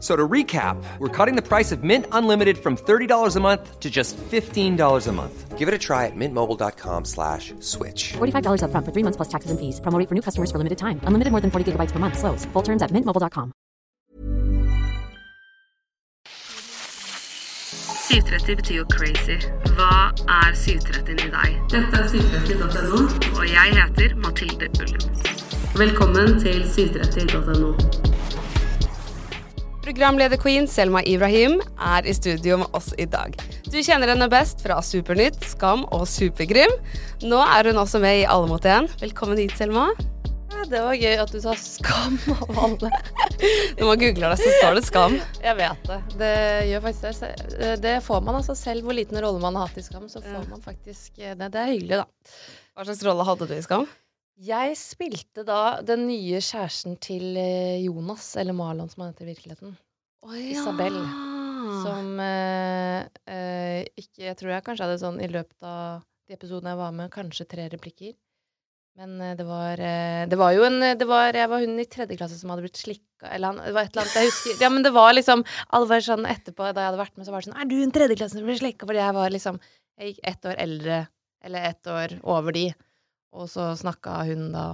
F- So to recap, we're cutting the price of Mint Unlimited from $30 a month to just $15 a month. Give it a try at mintmobile.com slash switch. $45 upfront for three months plus taxes and fees. Promo rate for new customers for limited time. Unlimited more than 40 gigabytes per month. Slows. Full terms at mintmobile.com. 730 betyr jo crazy. Hva er 730 i deg? Dette er 730.no, og jeg heter Mathilde Ullum. Velkommen til 730.no. Programleder queen Selma Ibrahim er i studio med oss i dag. Du kjenner henne best fra Supernytt, Skam og Supergrim. Nå er hun også med i Alle mot én. Velkommen hit, Selma. Ja, det var gøy at du sa skam av alle. Når man googler det, så står det Skam. Jeg vet det. Det gjør faktisk det. Det får man altså selv hvor liten rolle man har hatt i Skam, så får man faktisk det. Det er hyggelig, da. Hva slags rolle hadde du i Skam? Jeg spilte da den nye kjæresten til eh, Jonas, eller Marlon som han heter i virkeligheten. Isabel. Som eh, eh, ikke Jeg tror jeg kanskje hadde sånn i løpet av de episodene jeg var med, kanskje tre replikker. Men eh, det var eh, Det var jo en det var, Jeg var hun i tredje klasse som hadde blitt slikka Eller han, det var et eller annet jeg husker Ja, men det var liksom Alle var sånn etterpå, da jeg hadde vært med, så var det sånn Er du en tredjeklasse som ble slikka? Fordi jeg var liksom Jeg gikk ett år eldre, eller ett år over de. Og så snakka hun da,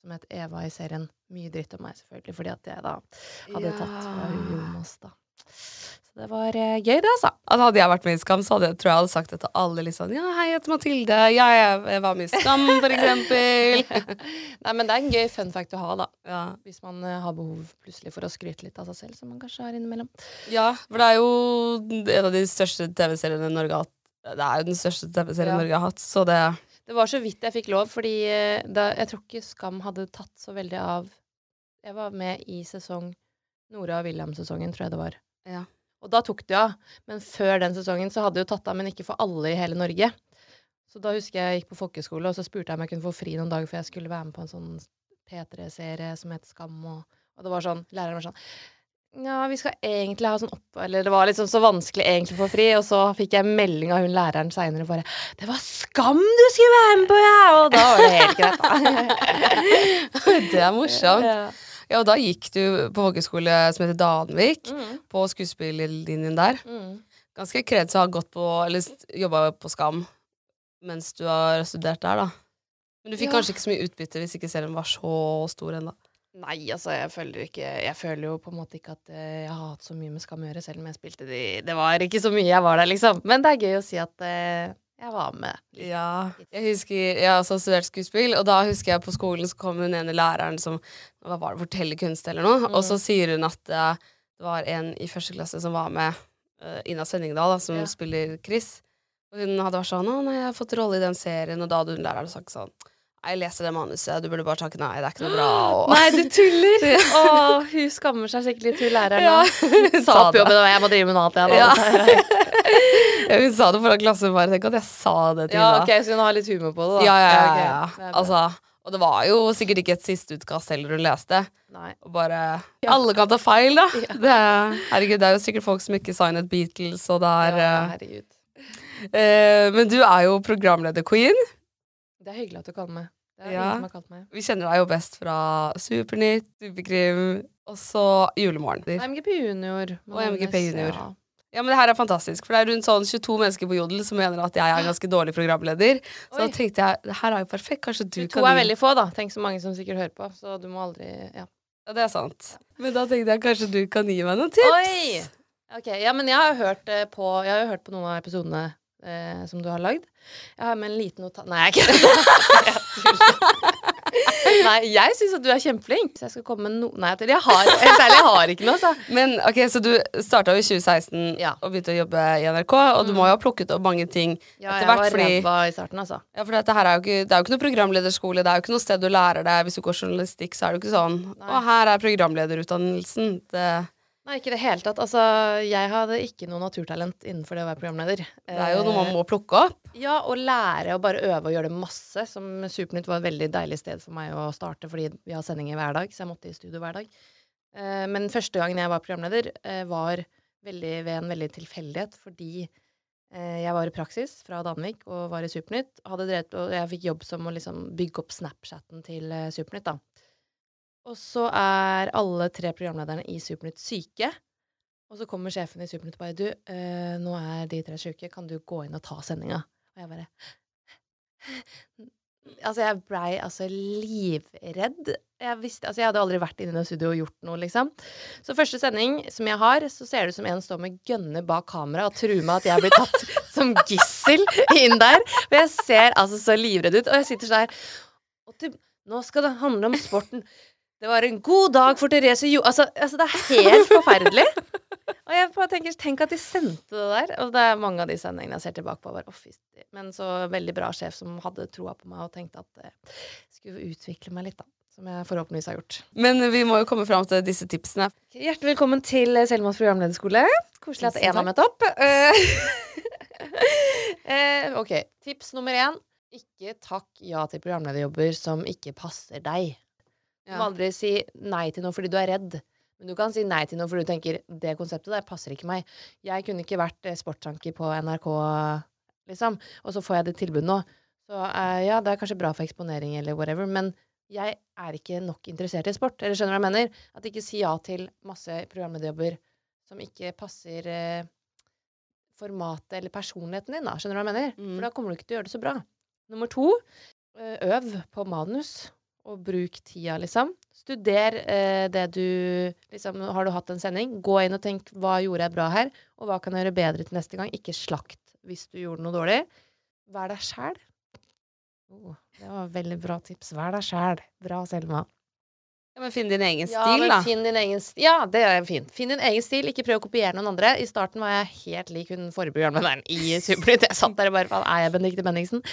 som het Eva i serien, mye dritt om meg, selvfølgelig, fordi at jeg da hadde tatt fra Jonas, da. Så det var eh, gøy, det, altså. Altså, hadde jeg vært med i Skam, så hadde jeg, tror jeg hadde sagt det til alle. Liksom, ja, hei, jeg heter Mathilde. Ja, jeg var med i Skam, for eksempel. Nei, men det er en gøy fun fact å ha, da. ja. Hvis man eh, har behov plutselig for å skryte litt av seg selv, som man kanskje har innimellom. ja, for det er jo en av de største TV-seriene Norge har hatt. Det er jo den største TV-serien Ja. Norge har hatt, så det Det var så vidt jeg fikk lov, fordi eh, da, jeg tror ikke Skam hadde tatt så veldig av Jeg var med i sesong Nora og William-sesongen, tror jeg det var. Ja. Og da tok det av. Men før den sesongen så hadde det jo tatt av, men ikke for alle i hele Norge. Så da husker jeg jeg gikk på folkeskole, og så spurte jeg om jeg kunne få fri noen dager, for jeg skulle være med på en sånn P3-serie som het Skam, og, og det var sånn Læreren var sånn ja, vi skal egentlig ha sånn opp... Eller det var liksom så vanskelig egentlig å få fri, og så fikk jeg melding av hun læreren seinere bare 'Det var Skam du skulle være med på, ja!' Og da var det helt greit, da. Det er morsomt. Ja. Ja, og da gikk du på folkeskole som heter Danvik, Mm, på skuespillerlinjen der. mm. Ganske kreds å ha gått på Eller jobba på Skam mens du har studert der, da. Men du fikk Ja. kanskje ikke så mye utbytte hvis ikke serien var så stor ennå. Nei, altså, jeg føler ikke Jeg føler jo på en måte ikke at eh, jeg har hatt så mye med Skam å gjøre, selv om jeg spilte de Det var ikke så mye jeg var der, liksom. Men det er gøy å si at eh, jeg var med. Ja. Jeg husker Jeg har også studert skuespill, og da husker jeg på skolen så kom hun ene læreren som Hva var det, fortellerkunst eller noe? Og så sier hun at uh, det var en i første klasse som var med, uh, Ina Svenningdal, da, som Ja. spiller Chris. Og hun hadde vært sånn 'Å, nei, jeg har fått rolle i den serien', og da hadde hun læreren sagt sånn jeg leser det manuset, du burde bare takke nei, det er ikke noe bra. Og, Nei, du tuller! Å, hun skammer seg sikkert litt, hun læreren. Ja, hun Sa opp jobben, og jeg må drive med noe annet, jeg. Ja. Ja, hun sa det foran klassen, bare tenk at jeg sa det til Ja, henne. ok, Så hun har litt humor på det, da. Ja, ja, ja, ja. Er. Altså, Og det var jo sikkert ikke et siste utkast heller hun leste. Nei. Og bare Ja. Alle kan ta feil, da. Ja. Det, er- herregud, det er jo sikkert folk som ikke signet Beatles, og det er Ja, eh, herregud. eh, Men du er jo programleder-queen. Det er hyggelig at du kaller meg. Det er Ja. ingen som har kalt meg. Vi kjenner deg jo best fra Supernytt, Superkrim, og så Julemorgen. MGP Junior. Og MGP Junior. Ja. Ja, men det her er fantastisk, for det er rundt sånn 22 mennesker på Jodel som mener at jeg er en ganske dårlig programleder. Så Oi. da tenkte jeg det her er jo perfekt, kanskje du 22 kan er veldig få, da. Tenk så mange som sikkert hører på. Så du må aldri Ja. Ja, det er sant. Men da tenkte jeg kanskje du kan gi meg noen tips. Oi! Ok, ja, men jeg har jo hørt eh, på Jeg har jo hørt på noen av episodene eh, som du har lagd. Jeg har med en liten notat... Nei, jeg Nei, jeg syns at du er kjempeflink. Så jeg skal komme med no... Nei, jeg har, helt ærlig, jeg har ikke noe, så. Men ok, Så du starta jo i 2016 Ja. og begynte å jobbe i NRK, og du må jo ha plukket opp mange ting Ja, etter jeg hvert, var fordi ræva i starten, altså. ja, for dette her er jo ikke, Det er jo ikke noe programlederskole, det er jo ikke noe sted du lærer deg Hvis du går journalistikk, så er det jo ikke sånn Nei. Å, her er programlederutdannelsen. Det, Nei, ikke i det hele tatt. Altså, jeg hadde ikke noe naturtalent innenfor det å være programleder. det er jo noe man må plukke opp. Ja, å lære å bare øve og gjøre det masse. Som Supernytt var et veldig deilig sted for meg å starte, fordi vi har sendinger hver dag, så jeg måtte i studio hver dag. Eh, men første gangen jeg var programleder, eh, var veldig ved en veldig tilfeldighet, fordi eh, jeg var i praksis fra Danvik og var i Supernytt. Drevet, og jeg fikk jobb som å liksom bygge opp Snapchatten til Supernytt, da. Og så er alle tre programlederne i Supernytt syke. Og så kommer sjefen i Supernytt og bare Du, eh, nå er de tre syke, kan du gå inn og ta sendinga? Og jeg bare Altså, jeg blei altså livredd. Jeg visste, altså, jeg hadde aldri vært inne i det studioet og gjort noe, liksom. Så første sending som jeg har, så ser det ut som en står med gønne bak kamera og truer meg at jeg blir tatt som gissel inn der. Og jeg ser altså så livredd ut, og jeg sitter sånn her Nå skal det handle om sporten. Det var en god dag for Therese Jo... Altså, altså det er helt forferdelig. Og jeg bare tenker, Tenk at de sendte det der. Og det er mange av de sendingene jeg ser tilbake på. Bare, «Å. Men så veldig bra sjef som hadde troa på meg og tenkte at jeg skulle utvikle meg litt, da. Som jeg forhåpentligvis har gjort. Men vi må jo komme fram til disse tipsene. Hjertelig velkommen til Selmas programlederskole. Koselig at én har møtt opp. Eh, eh, ok, tips nummer én. Ikke takk ja til programlederjobber som ikke passer deg. Du må aldri si nei til noe fordi du er redd. Men du kan si nei til noe fordi du tenker det konseptet der passer ikke meg. Jeg kunne ikke vært eh, sportsanker på NRK, liksom, og så får jeg det tilbudet nå. Så uh, ja, det er kanskje bra for eksponering eller whatever, men jeg er ikke nok interessert i sport. Eller skjønner du hva jeg mener? At ikke si ja til masse programlederjobber som ikke passer uh, formatet eller personligheten din, da. Skjønner du hva jeg mener? Mm. For da kommer du ikke til å gjøre det så bra. Nummer to, øv på manus. Og bruk tida, liksom. Studer eh, det du liksom, Har du hatt en sending? Gå inn og tenk hva gjorde jeg bra her, og hva kan jeg gjøre bedre til neste gang? Ikke slakt hvis du gjorde noe dårlig. Vær deg sjæl. Oh, det var veldig bra tips. Vær deg sjæl. Bra, Selma. Ja, men Finn din egen Ja, stil, da. Finn din egen stil. Ja, det er fint. Finn din egen stil, ikke prøv å kopiere noen andre. I starten var jeg helt lik hun forrige programlederen i Supernytt. Jeg satt der og bare faen, er jeg Benedicte Bendiksen?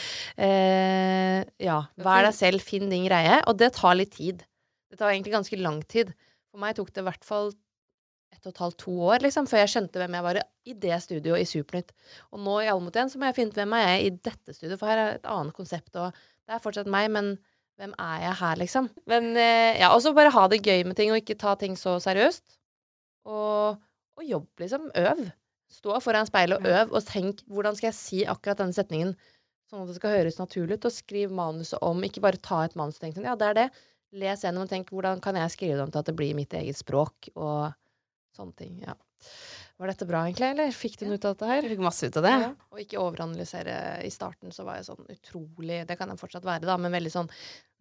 Eh, ja. Vær deg selv, finn din greie. Og det tar litt tid. Det tar egentlig ganske lang tid. For meg tok det i hvert fall ett og et halvt, to år, liksom, før jeg skjønte hvem jeg var i det studioet i Supernytt. Og nå i Alle mot én så må jeg finne ut hvem jeg er i dette studioet, for her er et annet konsept, og det er fortsatt meg, men hvem er jeg her, liksom? Men eh, ja, også bare ha det gøy med ting, og ikke ta ting så seriøst. Og, og jobb, liksom. Øv. Stå foran speilet og øv, og tenk hvordan skal jeg si akkurat denne setningen sånn at det skal høres naturlig ut, og skriv manuset om. Ikke bare ta et manus og tenk sånn, ja, det er det. Les gjennom og tenk hvordan kan jeg skrive det om til at det blir mitt eget språk, og sånne ting. Ja. Var dette bra, egentlig, eller fikk du noe ut av dette her? Jeg fikk masse ut av det. Ja. Og ikke overanalysere. I starten så var jeg sånn utrolig Det kan jeg fortsatt være, da, men veldig sånn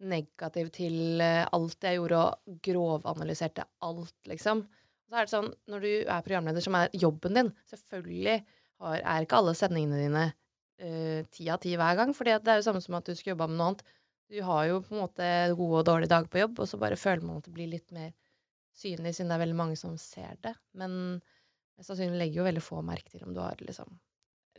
negativ til eh, alt jeg gjorde, og grovanalyserte alt, liksom. Så er det sånn, når du er programleder, som er jobben din Selvfølgelig har, er ikke alle sendingene dine eh, ti av ti hver gang, for det er jo samme som at du skulle jobba med noe annet. Du har jo på en måte gode og dårlige dager på jobb, og så bare føler man at det blir litt mer synlig, siden det er veldig mange som ser det. Men mest sannsynlig legger jo veldig få merke til om du har liksom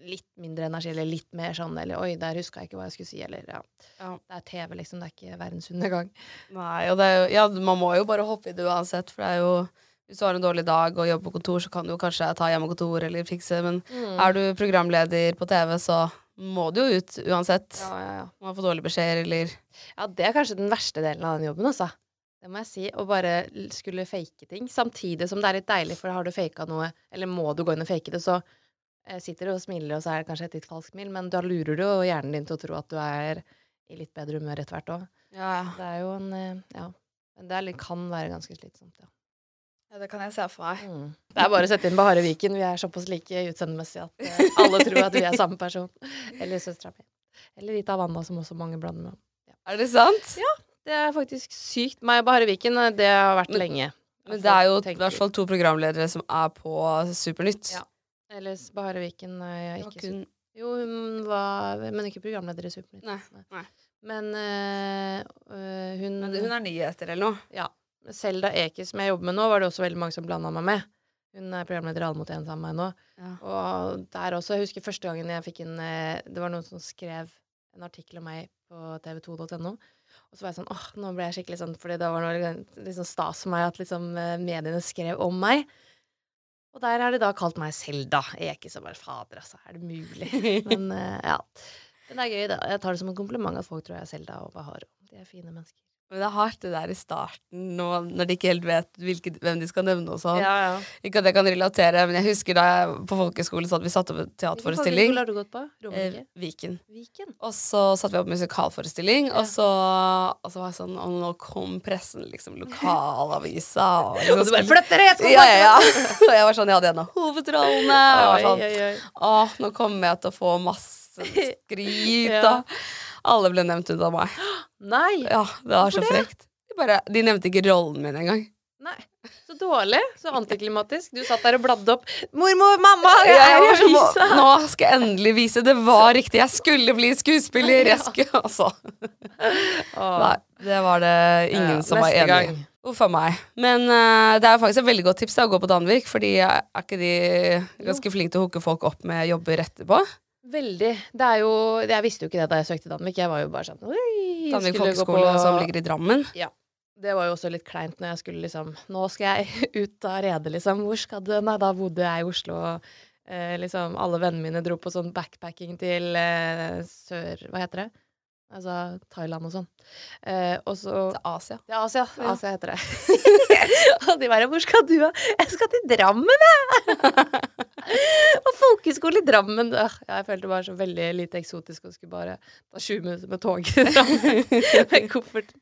litt mindre energi, eller litt mer sånn, eller oi, der huska jeg ikke hva jeg skulle si, eller ja. Ja. Det er TV, liksom, det er ikke verdensundergang. Nei, og det er jo, ja, man må jo bare hoppe i det uansett, for det er jo Hvis du har en dårlig dag og jobber på kontor, så kan du kanskje ta hjemmekontor eller fikse, men Mm. er du programleder på TV, så må du jo ut uansett. Ja, ja, ja. Man får dårlige beskjeder, eller Ja, det er kanskje den verste delen av den jobben, altså. Det må jeg si. Å bare skulle fake ting. Samtidig som det er litt deilig, for har du faka noe, eller må du gå inn og fake det, så eh, sitter du og smiler, og så er det kanskje et litt falskt smil, men da lurer du jo hjernen din til å tro at du er i litt bedre humør etter hvert òg. Ja, Det er jo en eh, Ja. Men det er, kan være ganske slitsomt, ja. ja det kan jeg se for meg. Mm. Det er bare å sette inn Bahare Viken. Vi er såpass like utseendemessig at eh, alle tror at vi er samme person. Eller søstera mi. Eller Rita Wanda, som også mange blander med. Er det sant? Det er faktisk sykt. Meg og Bahare Viken, eh, det har vært Men- lenge. Men det er jo i hvert fall to programledere som er på Supernytt. Ja. Ellers Bahare Viken er jeg ikke kun- Jo, hun var Men ikke programleder i Supernytt. Nei, nei. Men øh, hun Men hun er nyheter eller noe. Ja. Selda Eki, som jeg jobber med nå, var det også veldig mange som blanda meg med. Hun er programleder i Alle mot én sammen med meg nå. Ja. Og der også, jeg husker første gangen jeg fikk en eh, Det var noen som skrev en artikkel om meg på tv2.no. Og så var jeg sånn åh, nå ble jeg skikkelig sånn Fordi det var noe liksom stas for meg at liksom eh, mediene skrev om meg. Og der har de da kalt meg Selda ikke så bare fader, altså, er det mulig? Men eh, ja. Men det er gøy, det. Jeg tar det som en kompliment at folk tror jeg er Selda og Bahar. De er fine mennesker. Men det er hardt det der i starten, nå, når de ikke helt vet hvilke, hvem de skal nevne og sånn. Ja, ja. Ikke at jeg kan relatere, men jeg husker da jeg på folkeskole så hadde vi satt opp en teaterforestilling. Hvilken folkehøyskole har du gått på? Eh, Viken. Viken? Og så satte vi opp musikalforestilling, Ja. og, så, og så var jeg sånn Og nå kom pressen, liksom. Lokalavisa. Og, Og liksom, du bare 'flytt dere, jeg skal ja, ja, ja. Og jeg var sånn, jeg hadde en av hovedrollene. Og jeg var sånn, Oi, oi, oi. Åh, nå kommer jeg til å få masse skryt, da. Alle ble nevnt ut av meg. Nei! Ja, det var så Hvorfor det? frekt. De, bare, de nevnte ikke rollen min engang. Nei. Så dårlig. Så antiklimatisk. Du satt der og bladde opp. 'Mormor, mamma, jeg er i så, avisa!' nå skal jeg endelig vise. Det var riktig. Jeg skulle bli skuespiller. Jeg skulle, altså. Nei, det var det ingen Ja, som var enig i. Uff a meg. Men uh, det er faktisk et veldig godt tips da, å gå på Danvik, fordi er ikke de ganske flinke til å hooke folk opp med jobber etterpå? Veldig. Det er jo Jeg visste jo ikke det da jeg søkte Danvik. Jeg var jo bare sånn Oi, Danvik folkeskole på- som ligger i Drammen. Ja. Det var jo også litt kleint når jeg skulle liksom Nå skal jeg ut av redet, liksom. Hvor skal du? Nei, da bodde jeg i Oslo, og eh, liksom alle vennene mine dro på sånn backpacking til eh, sør... Hva heter det? Altså Thailand og sånn. Eh, og så Til Asia. Ja, Asia. Ja. Asia heter det. og de bare 'Hvor skal du?' da?» 'Jeg skal til Drammen, jeg!' og folkehøyskole i Drammen. Ja, jeg følte var så veldig lite eksotisk og skulle bare ta 20 minutter med tog til Drammen med koffert.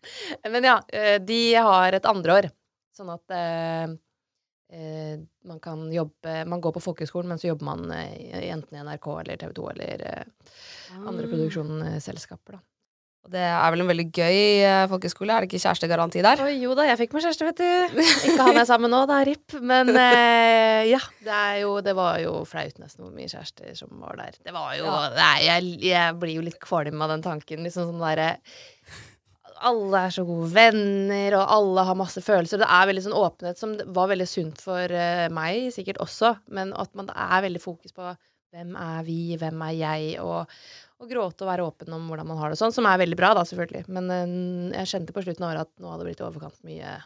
Men ja, eh, de har et andreår, sånn at eh, eh, man kan jobbe Man går på folkehøyskolen, men så jobber man eh, enten i NRK eller TV 2 eller andre produksjonsselskaper, da. Og det er vel en veldig gøy eh, folkeskole. Er det ikke kjærestegaranti der? Oi, jo da, jeg fikk meg kjæreste, vet du. Ikke han jeg er sammen nå, da, RIP. Men eh, ja, det, jo, det var jo flaut nesten hvor mye kjærester som var der. Det var jo Ja. Nei, jeg, jeg blir jo litt kvalm av den tanken. Liksom sånn derre alle er så gode venner, og alle har masse følelser. Det er veldig sånn åpenhet som var veldig sunt for eh, meg, sikkert også, men at man er veldig fokus på hvem er vi, hvem er jeg, og, og gråte og være åpen om hvordan man har det sånn, som er veldig bra, da, selvfølgelig. Men eh, jeg kjente på slutten av året at nå hadde det blitt i overkant mye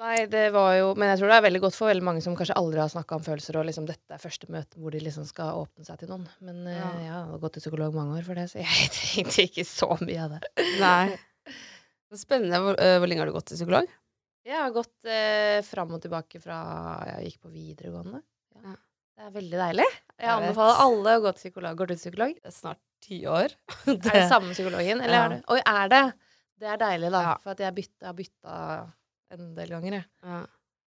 Nei, det var jo Men jeg tror det er veldig godt for veldig mange som kanskje aldri har snakka om følelser, og liksom dette er første møte hvor de liksom skal åpne seg til noen. Men eh, Ja. jeg har gått til psykolog mange år for det, så jeg trengte ikke så mye av det. Nei. Så Spennende. Hvor, eh, hvor lenge har du gått til psykolog? Jeg har gått eh, fram og tilbake fra jeg gikk på videregående. Ja. Ja. Det er veldig deilig. Jeg anbefaler alle å gå til psykolog. Går du til psykolog? Det er snart ti år. Er det samme psykologen, eller Ja. er det Oi, er det? Det er deilig, da. Ja. For at jeg har bytta en del ganger, jeg. Ja.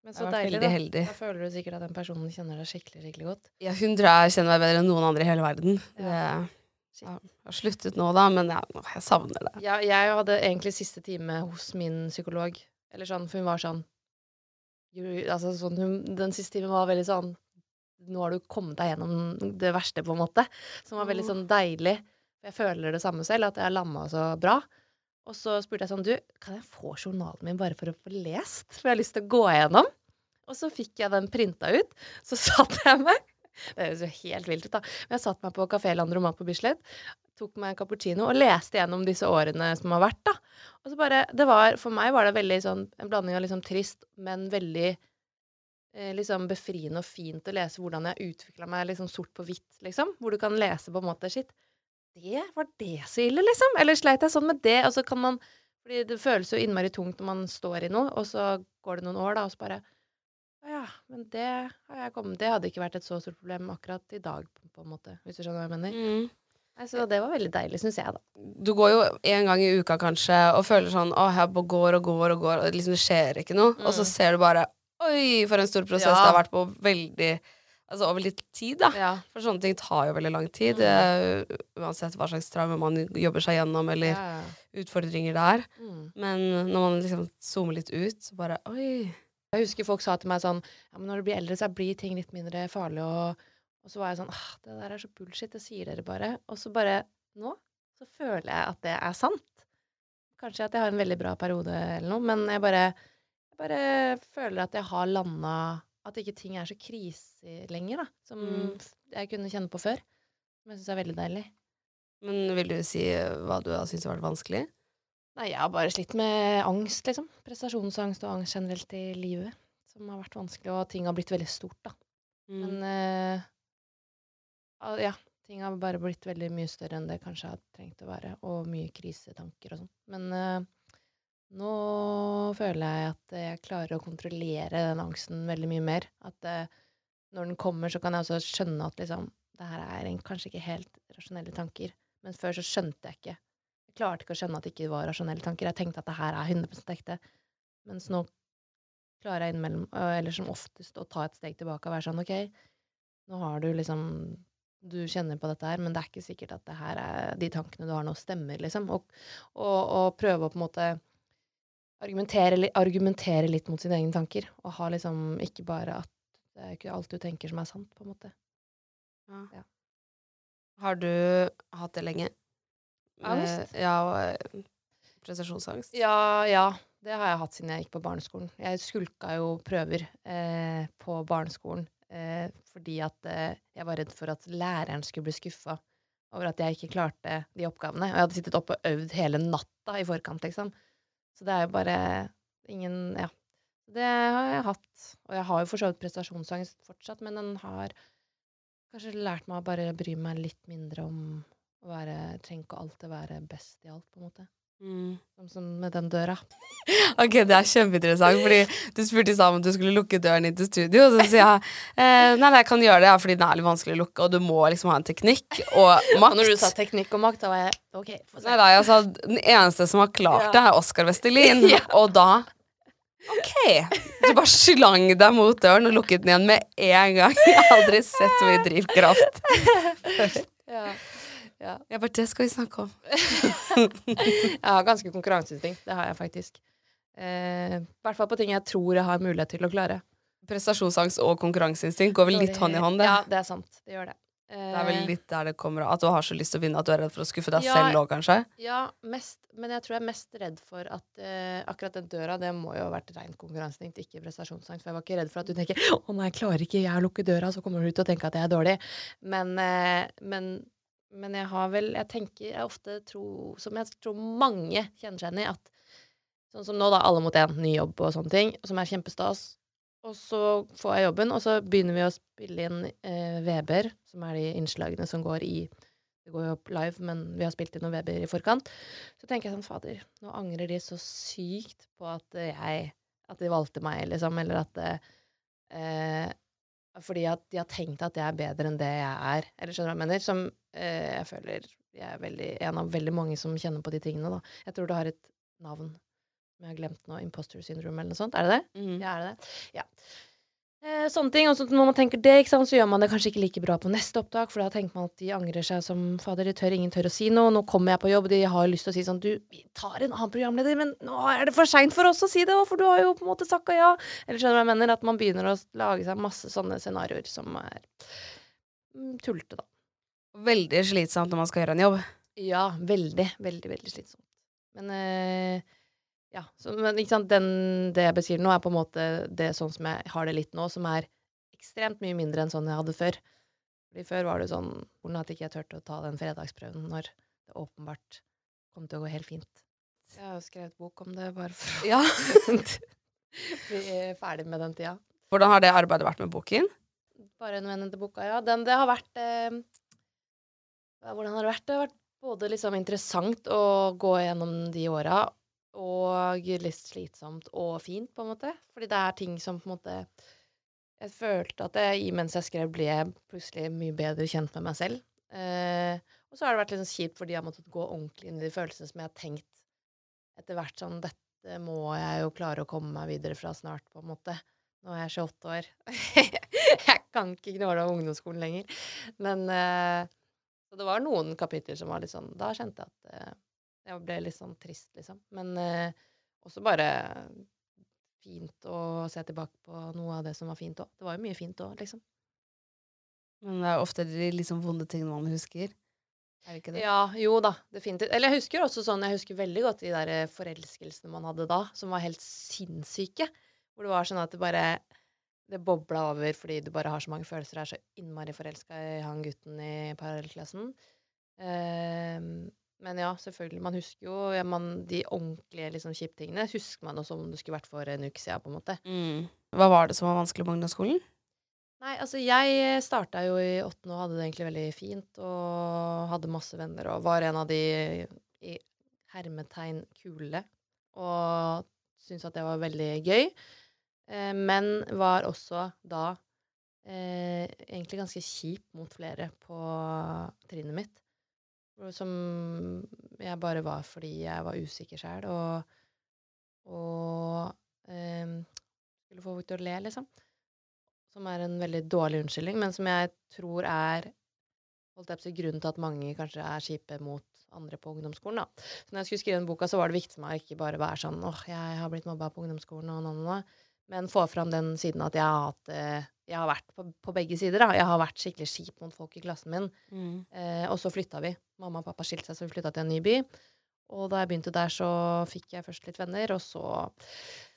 Men så deilig, da. heldig. Da føler du sikkert at den personen kjenner deg skikkelig, skikkelig godt. Ja, hun tror jeg kjenner meg bedre enn noen andre i hele verden. Det, jeg har sluttet nå, da, men jeg, jeg savner det. Ja, jeg hadde egentlig siste time hos min psykolog. Eller sånn, for hun var sånn, altså sånn hun, Den siste timen var veldig sånn Nå har du kommet deg gjennom det verste, på en måte. Som var veldig sånn deilig. Jeg føler det samme selv, at jeg har lamma så bra. Og så spurte jeg sånn Du, kan jeg få journalen min bare for å få lest? For jeg har lyst til å gå igjennom. Og så fikk jeg den printa ut. Så satt jeg meg Det høres jo helt vilt ut, da. Men jeg satt meg på Kafé Landromat på Bislett, tok meg en cappuccino og leste gjennom disse årene som har vært, da. Og så bare Det var For meg var det veldig sånn en blanding av liksom trist, men veldig liksom befriende og fint å lese hvordan jeg utvikla meg liksom sort på hvitt, liksom. Hvor du kan lese på en måte Shit, det var det så ille, liksom? Eller sleit jeg sånn med det? Og så kan man Fordi det føles jo innmari tungt når man står i noe, og så går det noen år, da, og så bare Å ja, men det har jeg kommet Det hadde ikke vært et så stort problem akkurat i dag, på, en måte. Hvis du skjønner hva jeg mener? Mm. Så det var veldig deilig, syns jeg, da. Du går jo en gang i uka kanskje og føler sånn Å, jeg går og går og går, og liksom det skjer ikke noe. Og så Mm. ser du bare Oi, for en stor prosess Ja. det har vært på veldig Altså over litt tid, da. Ja. For sånne ting tar jo veldig lang tid. Mm. Uh, uansett hva slags traume man jobber seg gjennom, eller ja. utfordringer det er. Mm. Men når man liksom zoomer litt ut, så bare Oi. Jeg husker folk sa til meg sånn Ja, men når du blir eldre, så blir ting litt mindre farlig, og, og så var jeg sånn ah, Det der er så bullshit, det sier dere bare. Og så bare Nå så føler jeg at det er sant. Kanskje at jeg har en veldig bra periode eller noe, men jeg bare, jeg bare føler at jeg har landa At ikke ting er så krise lenger, da. Som Mm. jeg kunne kjenne på før. Som jeg syns er veldig deilig. Men vil du si hva du har syntes har vært vanskelig? Nei, jeg har bare slitt med angst, liksom. Prestasjonsangst og angst generelt i livet. Som har vært vanskelig, og ting har blitt veldig stort, da. Mm. Men ah, ja, ting har bare blitt veldig mye større enn det kanskje har trengt å være, og mye krisetanker og sånn. Men eh, nå føler jeg at jeg klarer å kontrollere den angsten veldig mye mer. At eh, når den kommer, så kan jeg også skjønne at liksom, det her er en, kanskje ikke helt rasjonelle tanker. Men før så skjønte jeg ikke. Jeg klarte ikke å skjønne at det ikke var rasjonelle tanker. Jeg tenkte at det her er 100% ekte. Mens nå klarer jeg innimellom, eller som oftest, å ta et steg tilbake og være sånn OK, nå har du liksom Du kjenner på dette her, men det er ikke sikkert at det her er de tankene du har nå, stemmer, liksom. Og, og, og prøve å på en måte argumentere, argumentere litt mot sine egne tanker. Og ha liksom ikke bare at det er ikke alt du tenker som er sant, på en måte. Ja. Har du hatt det lenge? Angst? Eh, ja, eh, prestasjonsangst? Ja, ja. Det har jeg hatt siden jeg gikk på barneskolen. Jeg skulka jo prøver eh, på barneskolen eh, fordi at eh, jeg var redd for at læreren skulle bli skuffa over at jeg ikke klarte de oppgavene. Og jeg hadde sittet oppe og øvd hele natta i forkant, liksom. Så det er jo bare ingen Ja. Det har jeg hatt. Og jeg har jo for så vidt prestasjonsangst fortsatt, men den har kanskje lært meg å bare bry meg litt mindre om å være Trenger ikke alltid være best i alt, på en måte. Mm. Som, med den døra. Ok, det er kjempeinteressant, fordi du spurte i stad om du skulle lukke døren inn til studio, og så sier jeg eh, nei, nei, jeg kan gjøre det, ja, fordi den er litt vanskelig å lukke, og du må liksom ha en teknikk og makt. når du sa teknikk og makt, da var jeg OK. Nei da, jeg sa den eneste som har klart det, er Oskar Vestelin, Ja. og da Ok. Du bare slang deg mot døren og lukket den igjen med en gang. Jeg har aldri sett så mye drivkraft. Ja. Ja. Jeg bare, det skal vi snakke om. Jeg har ganske konkurranseinstinkt. Det har jeg faktisk. Eh, I hvert fall på ting jeg tror jeg har mulighet til å klare. Prestasjonsangst og konkurranseinstinkt går vel litt hånd i hånd, det. Ja, det er sant. Det gjør det. Det er vel Eh, litt der det kommer. At du har så lyst til å vinne at du er redd for å skuffe deg Ja. selv òg, kanskje. Ja, mest, men jeg tror jeg er mest redd for at eh, akkurat den døra, det må jo ha vært rent konkurranseinstinkt, ikke prestasjonsangst. For jeg var ikke redd for at du tenker 'Å nei, jeg klarer ikke jeg å lukke døra', så kommer du til å tenke at jeg er dårlig. Men, eh, men, men jeg har vel Jeg tenker jeg ofte tror Som jeg tror mange kjenner seg igjen i, at sånn som nå, da, alle mot én, ny jobb og sånne ting, som er kjempestas. Og så får jeg jobben, og så begynner vi å spille inn eh, Weber, som er de innslagene som går i Det går jo opp live, men vi har spilt inn noen Weber i forkant. Så tenker jeg sånn, fader, nå angrer de så sykt på at jeg At de valgte meg, liksom, eller at eh, Fordi at de har tenkt at jeg er bedre enn det jeg er. Eller skjønner du hva jeg mener? Som eh, jeg føler jeg er veldig, en av veldig mange som kjenner på de tingene, da. Jeg tror det har et navn som jeg har glemt nå. Imposter syndrome eller noe sånt. Er det det? Mm. Ja, er det det? Ja. Eh, sånne ting. Og så når man tenker det, ikke sant, så gjør man det kanskje ikke like bra på neste opptak, for da tenker man at de angrer seg som fader. De tør, ingen tør å si noe. Nå kommer jeg på jobb, de har lyst til å si sånn Du, vi tar en annen programleder, men nå er det for seint for oss å si det, for du har jo på en måte sakka ja. Eller skjønner du hva jeg mener? At man begynner å lage seg masse sånne scenarioer som er mm, tullete, da. Veldig slitsomt når man skal gjøre en jobb. Ja, veldig, veldig, veldig slitsomt. Men eh, ja, så, men ikke sant, den, det jeg beskriver nå, er på en måte det sånn som jeg har det litt nå, som er ekstremt mye mindre enn sånn jeg hadde før. Fordi før var det sånn hvordan at ikke jeg turte å ta den fredagsprøven når det åpenbart kom til å gå helt fint. Jeg har jo skrevet bok om det bare for å Ja. bli ferdig med den tida. Hvordan har det arbeidet vært med boken? Bare en venn til boka, ja. Den, det har vært eh, Hvordan har det vært? Det har vært både liksom interessant å gå gjennom de åra, og litt slitsomt og fint, på en måte. Fordi det er ting som på en måte Jeg følte at jeg, mens jeg skrev, ble jeg plutselig mye bedre kjent med meg selv. Eh, og så har det vært litt sånn kjipt fordi jeg har måttet gå ordentlig inn i de følelsene som jeg har tenkt etter hvert sånn Dette må jeg jo klare å komme meg videre fra snart, på en måte. Nå er jeg 28 år. jeg kan ikke gnåle av ungdomsskolen lenger. Men eh, Så det var noen kapitler som var litt sånn Da kjente jeg at eh, jeg ble litt sånn trist, liksom. Men eh, også bare fint å se tilbake på noe av det som var fint òg. Det var jo mye fint òg, liksom. Men det er ofte de liksom vonde tingene man husker. Er det ikke det? Ja, jo da, definitivt. Eller jeg husker også sånn, jeg husker veldig godt de der eh, forelskelsene man hadde da, som var helt sinnssyke. Hvor det var sånn at det bare Det bobla over fordi du bare har så mange følelser og er så innmari forelska i han gutten i parallellklassen. Um, men ja, selvfølgelig. Man husker jo ja, man, de ordentlige liksom, kjiptingene husker man jo som om det skulle vært for en uke siden, på en måte. Mm. Hva var det som var vanskelig på ungdomsskolen? Nei, altså jeg starta jo i åttende og hadde det egentlig veldig fint og hadde masse venner og var en av de i hermetegn kule og syntes at det var veldig gøy. Eh, men var også da eh, egentlig ganske kjip mot flere på trinnet mitt. Som jeg bare var fordi jeg var usikker sjæl og, og eh, skulle få folk til å le, liksom. Som er en veldig dårlig unnskyldning, men som jeg tror er holdt jeg på å grunnen til at mange kanskje er kjipe mot andre på ungdomsskolen. da. Så når jeg skulle skrive den boka, så var det viktig for meg å ikke bare være sånn åh, jeg har blitt mobba på ungdomsskolen og noe, noe, men få fram den siden at jeg har hatt eh, jeg har vært på, på, begge sider. da. Jeg har vært skikkelig kjip mot folk i klassen min. Mm. Eh, og så flytta vi. Mamma og pappa skilte seg, så vi flytta til en ny by. Og da jeg begynte der, så fikk jeg først litt venner, og så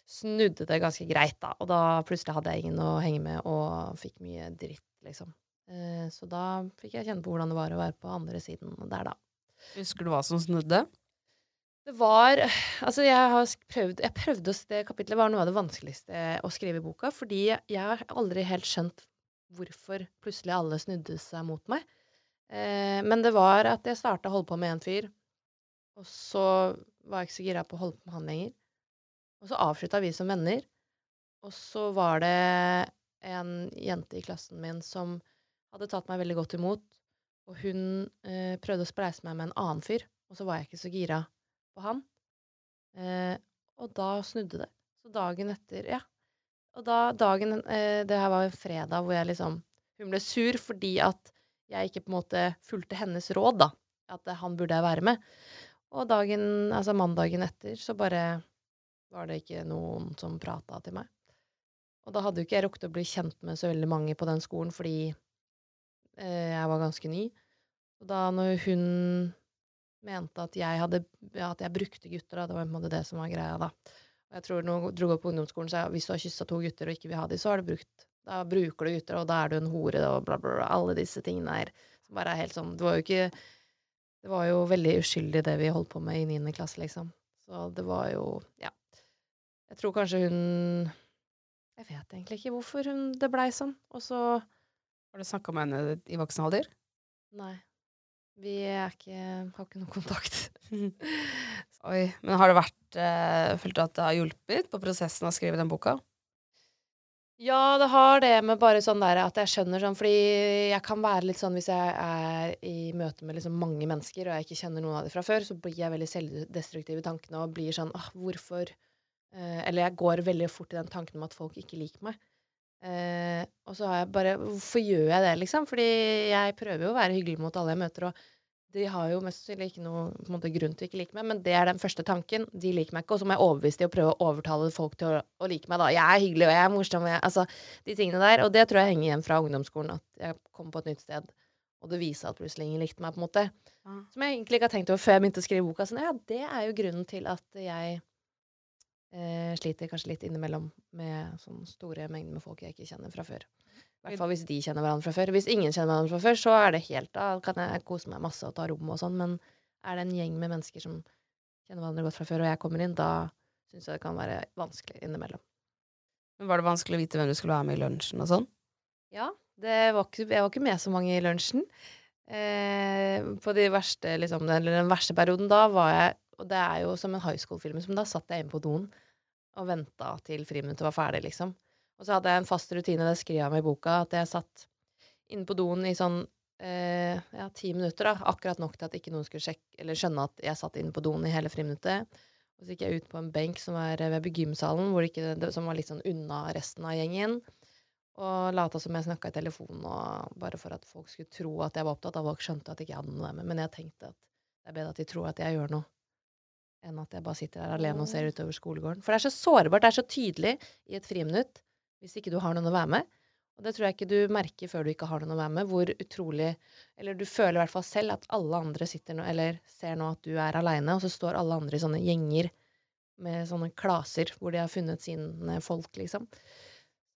snudde det ganske greit, da. Og da plutselig hadde jeg ingen å henge med, og fikk mye dritt, liksom. Eh, så da fikk jeg kjenne på hvordan det var å være på andre siden der, da. Husker du hva som snudde? Det var Altså, jeg har prøvd Jeg prøvde å Det kapitlet var noe av det vanskeligste å skrive i boka, fordi jeg har aldri helt skjønt hvorfor plutselig alle snudde seg mot meg. Eh, men det var at jeg starta å holde på med en fyr, og så var jeg ikke så gira på å holde på med han lenger. Og så avslutta vi som venner, og så var det en jente i klassen min som hadde tatt meg veldig godt imot, og hun eh, prøvde å spleise meg med en annen fyr, og så var jeg ikke så gira på han. Eh, og da snudde det. Så dagen etter Ja. Og da dagen eh, Det her var en fredag hvor jeg liksom Hun ble sur fordi at jeg ikke på en måte fulgte hennes råd, da. At han burde jeg være med. Og dagen, altså mandagen etter, så bare var det ikke noen som prata til meg. Og da hadde jo ikke jeg rukket å bli kjent med så veldig mange på den skolen fordi eh, jeg var ganske ny. Og da når hun mente at jeg hadde ja, At jeg brukte gutter, da. Det var på en måte det som var greia, da. Og jeg tror når du opp på ungdomsskolen, så hvis du har kyssa to gutter og ikke vil ha dem, så har du brukt Da bruker du gutter, og da er du en hore, og bla, bla, bla. Alle disse tingene her. som bare er helt sånn Det var jo ikke Det var jo veldig uskyldig, det vi holdt på med i niende klasse, liksom. Så det var jo Ja. Jeg tror kanskje hun Jeg vet egentlig ikke hvorfor hun, det blei sånn. Og så Har du snakka med henne i voksen alder? Nei. Vi ikke, har ikke noe kontakt. Oi. Men har det vært eh, Følt du at det har hjulpet på prosessen å skrive den boka? Ja, det har det med bare sånn der at jeg skjønner sånn Fordi jeg kan være litt sånn hvis jeg er i møte med liksom mange mennesker, og jeg ikke kjenner noen av dem fra før, så blir jeg veldig selvdestruktiv i tankene og blir sånn åh, hvorfor eh, Eller jeg går veldig fort i den tanken om at folk ikke liker meg. Eh, og så har jeg bare Hvorfor gjør jeg det, liksom? Fordi jeg prøver jo å være hyggelig mot alle jeg møter, og de har jo mest sannsynlig ikke noe måte, grunn til å ikke like meg, men det er den første tanken. De liker meg ikke, og så må jeg overbevise dem og prøve å overtale folk til å, å, like meg, da. Jeg er hyggelig, og jeg er morsom, og jeg, altså de tingene der. Og det tror jeg henger igjen fra ungdomsskolen, at jeg kom på et nytt sted, og det viser at plutselig ingen likte meg, på en måte. Som jeg egentlig ikke har tenkt over før jeg begynte å skrive boka. Sånn, ja, det er jo grunnen til at jeg eh, sliter kanskje litt innimellom med sånn store mengder med folk jeg ikke kjenner fra før. I hvert fall hvis de kjenner hverandre fra før. Hvis ingen kjenner hverandre fra før, så er det helt Da kan jeg kose meg masse og ta rom og sånn, men er det en gjeng med mennesker som kjenner hverandre godt fra før, og jeg kommer inn, da syns jeg det kan være vanskelig innimellom. Men Var det vanskelig å vite hvem du skulle være med i lunsjen og sånn? Ja. Var ikke, jeg var ikke med så mange i lunsjen. Eh, på de verste, liksom, eller den verste perioden da var jeg Og det er jo som en high school-film, som da satt jeg inne på doen og venta til friminuttet var ferdig, liksom. Og så hadde jeg en fast rutine, det skrev jeg om i boka, at jeg satt inne på doen i sånn eh, ja, ti minutter, da. Akkurat nok til at ikke noen skulle sjekke eller skjønne at jeg satt inne på doen i hele friminuttet. Og så gikk jeg ut på en benk som var ved gymsalen, ikke, som var litt sånn unna resten av gjengen. Og lata som jeg snakka i telefonen, og bare for at folk skulle tro at jeg var opptatt av Folk skjønte at ikke jeg hadde noe med Men jeg tenkte at det er bedre at de tror at jeg gjør noe, enn at jeg bare sitter her alene og ser utover skolegården. For det er så sårbart, det er så tydelig i et friminutt hvis ikke du har noen å være med. Og det tror jeg ikke du merker før du ikke har noen å være med, hvor utrolig Eller du føler i hvert fall selv at alle andre sitter nå, eller ser nå at du er aleine, og så står alle andre i sånne gjenger med sånne klaser hvor de har funnet sine folk, liksom.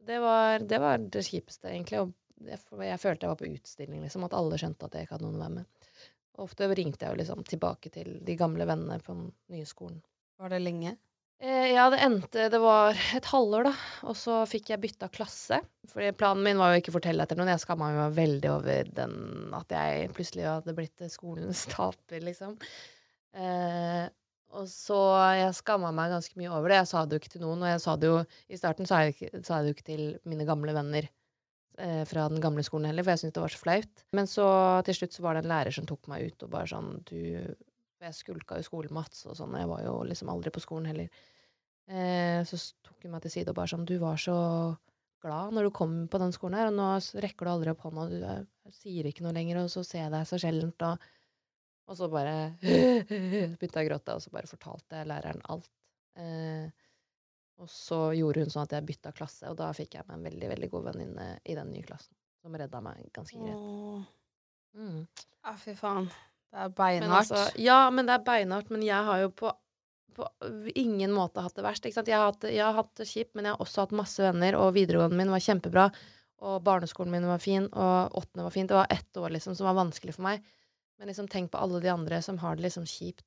Det var det, var det kjipeste, egentlig. Og jeg, jeg, følte jeg var på utstilling, liksom. At alle skjønte at jeg ikke hadde noen å være med. Og ofte ringte jeg jo liksom tilbake til de gamle vennene på den nye skolen. Var det lenge? Eh, ja, det endte Det var et halvår, da. Og så fikk jeg bytta klasse. For planen min var jo ikke å fortelle etter noen. Jeg skamma meg veldig over den at jeg plutselig hadde blitt skolens taper, liksom. Eh, og så Jeg skamma meg ganske mye over det. Jeg sa det jo ikke til noen. Og jeg sa det jo I starten sa jeg, sa jeg det jo ikke til mine gamle venner fra den gamle skolen heller, for jeg syntes det var så flaut. Men så til slutt så var det en lærer som tok meg ut og bare sånn Du Jeg skulka jo skolen Mats og sånn, jeg var jo liksom aldri på skolen heller. Eh, så tok hun meg til side og bare sånn Du var så glad når du kom på den skolen her, og nå rekker du aldri opp hånda, du jeg sier ikke noe lenger, og så ser jeg deg så sjeldent, og, og så bare begynte jeg å gråte, og så bare fortalte læreren alt. Eh, og så gjorde hun sånn at jeg bytta klasse, og da fikk jeg meg en veldig veldig god venninne i den nye klassen. Som redda meg ganske greit. Mm. Ja, fy faen. Det er beinhardt. Altså, ja, men det er beinhardt. Men jeg har jo på, på ingen måte hatt det verst. Jeg har, hatt, jeg har hatt det kjipt, men jeg har også hatt masse venner, og videregående min var kjempebra. Og barneskolen min var fin, og åttende var fint. Det var ett år liksom som var vanskelig for meg. Men liksom tenk på alle de andre som har det liksom kjipt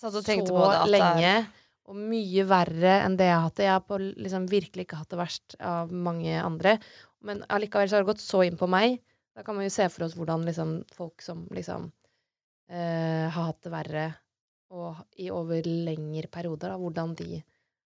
så, så lenge. Er og mye verre enn det jeg har hatt det. Jeg har på, liksom, virkelig ikke hatt det verst av mange andre. Men allikevel så har det gått så inn på meg. Da kan man jo se for oss hvordan liksom, folk som liksom eh, har hatt det verre og i over lengre perioder, da, hvordan de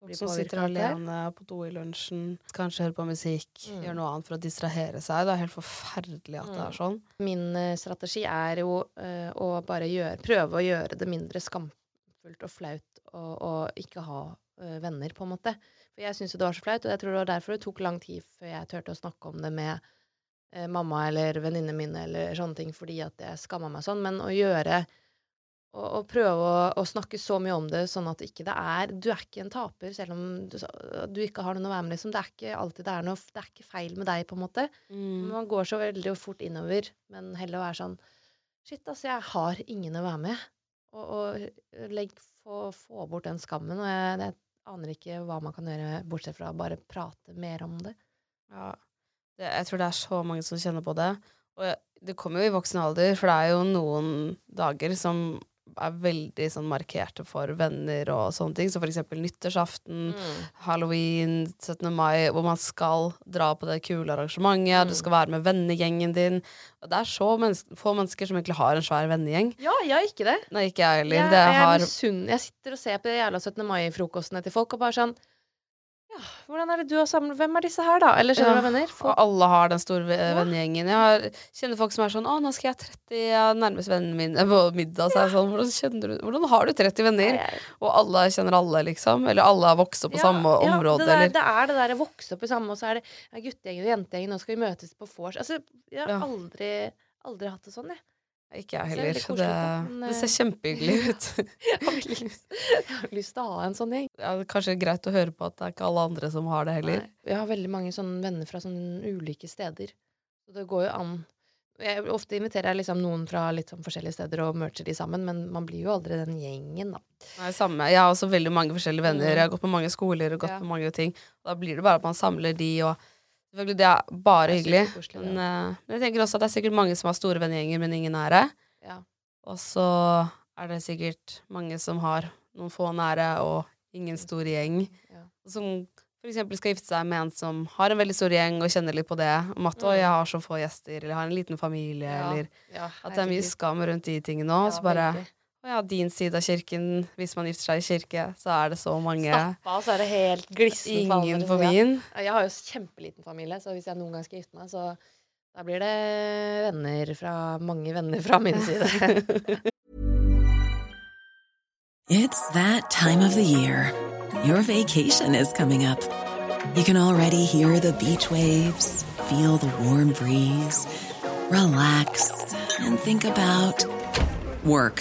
blir Som sitter alene på do i lunsjen, kanskje hører på musikk, mm. gjør noe annet for å distrahere seg. Det er helt forferdelig at mm. det er mm. sånn. Min uh, strategi er jo uh, å bare gjøre, prøve å gjøre det mindre skamfullt og flaut og, ikke ha uh, venner, på en måte. For jeg syntes jo det var så flaut, og jeg tror det var derfor det tok lang tid før jeg turte å snakke om det med uh, mamma eller venninnene mine eller sånne ting, fordi at jeg skamma meg sånn. Men å gjøre og, og prøve å, å, snakke så mye om det, sånn at ikke det er Du er ikke en taper selv om du, du ikke har noen å være med, liksom. Det er ikke alltid det er noe Det er ikke feil med deg, på en måte. Mm. Man går så veldig fort innover, men heller å være sånn Shit, altså, jeg har ingen å være med. Og, og legg få, få bort den skammen. Og jeg, jeg, aner ikke hva man kan gjøre, bortsett fra å bare prate mer om det. Ja, det, jeg tror det er så mange som kjenner på det. Og det kommer jo i voksen alder, for det er jo noen dager som er veldig sånn markerte for venner og sånne ting. Så for eksempel nyttårsaften, mm. halloween, 17. mai, hvor man skal dra på det kule arrangementet. Mm. Du skal være med vennegjengen din. Og det er så menneske, få mennesker som egentlig har en svær vennegjeng. Ja, jeg har ikke det. Nei, ikke jeg heller. Jeg, jeg, har... jeg sitter og ser på de jævla 17. mai-frokostene til folk og bare sånn ja, hvordan er det du har samlet Hvem er disse her, da? Eller skjønner du hva jeg mener? Og alle har den store ja. vennegjengen. Jeg har, kjenner folk som er sånn 'Å, nå skal jeg ha 30 av nærmeste vennene mine på middag'. Så ja. sånn, hvordan, du, hvordan har du 30 venner? Ja, og alle kjenner alle, liksom? Eller alle har vokst opp på samme område? Det, der, det er det der å vokse opp i samme, og så er det ja, guttegjengen og jentegjengen, nå skal vi møtes på vors. Altså, jeg har aldri, aldri hatt det sånn, jeg. Ikke jeg heller. Det, det, det, ser kjempehyggelig ut. jeg, har lyst, jeg har lyst til å ha en sånn gjeng. Ja, det er kanskje greit å høre på at det er ikke alle andre som har det heller. Nei. Jeg har veldig mange sånne venner fra sånne ulike steder. Så det går jo an. Jeg, ofte inviterer jeg liksom noen fra litt sånn forskjellige steder og mercher de sammen, men man blir jo aldri den gjengen, da. Nei, samme. Jeg har også veldig mange forskjellige venner. Mm. Jeg har gått på mange skoler og gått ja. på mange ting. Da blir det bare at man samler de og Selvfølgelig, det er bare det er hyggelig. Koselig, men, uh, jeg tenker også at det er sikkert mange som har store vennegjenger, men ingen nære. Ja. Og så er det sikkert mange som har noen få nære og ingen stor gjeng. Ja. Som eksempel skal gifte seg med en som har en veldig stor gjeng, og kjenner litt på det. Om at 'å, jeg har så få gjester', eller 'har en liten familie', Ja. eller at det er mye skam rundt de tingene òg. Så bare veldig. Å ja, din side av kirken, hvis man gifter seg i kirke, så er det så mange Stappa, så er det helt glissen på Ingen på min. Ja, Jeg har jo kjempeliten familie, så hvis jeg noen gang skal gifte meg, så da blir det venner fra mange venner fra min side. It's that time of the year. Your vacation is coming up. You can already hear the beach waves, feel the warm breeze, relax, and think about work.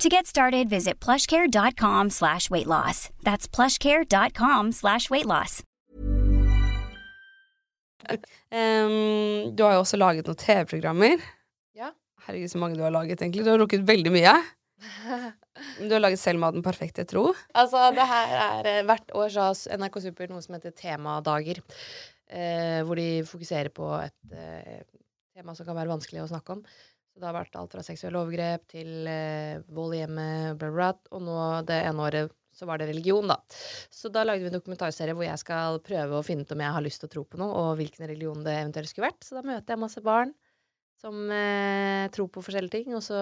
To get started, visit plushcare.com slash weight loss. That's plushcare.com slash weight loss. Um, du har jo også laget noen TV-programmer. Ja. Herregud, så mange du har laget, egentlig. Du har rukket veldig mye. Du har laget Selma og den perfekte tro. Altså, det her er eh, Hvert år så har NRK Super noe som heter temadager. Eh, hvor de fokuserer på et eh, tema som kan være vanskelig å snakke om. Så det har vært alt fra seksuelle overgrep til eh, vold i hjemmet, bla, bla, bla. Og nå det ene året så var det religion, da. Så da lagde vi en dokumentarserie hvor jeg skal prøve å finne ut om jeg har lyst til å tro på noe, og hvilken religion det eventuelt skulle vært. Så da møter jeg masse barn som eh, tror på forskjellige ting, og så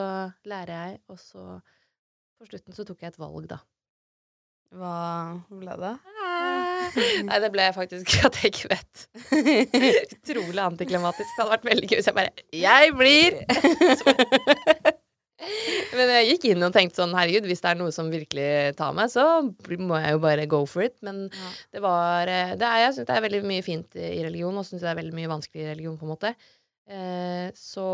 lærer jeg, og så på slutten så tok jeg et valg, da. Hva ble det? Nei, det ble faktisk at jeg ikke vet. Utrolig antiklimatisk. Det hadde vært veldig gøy hvis jeg bare Jeg blir! Men jeg gikk inn og tenkte sånn herregud, hvis det er noe som virkelig tar meg, så må jeg jo bare go for it. Men det var eh, det er, Jeg syns det er veldig mye fint i religion, og syns det er veldig mye vanskelig i religion, på en måte. Eh, så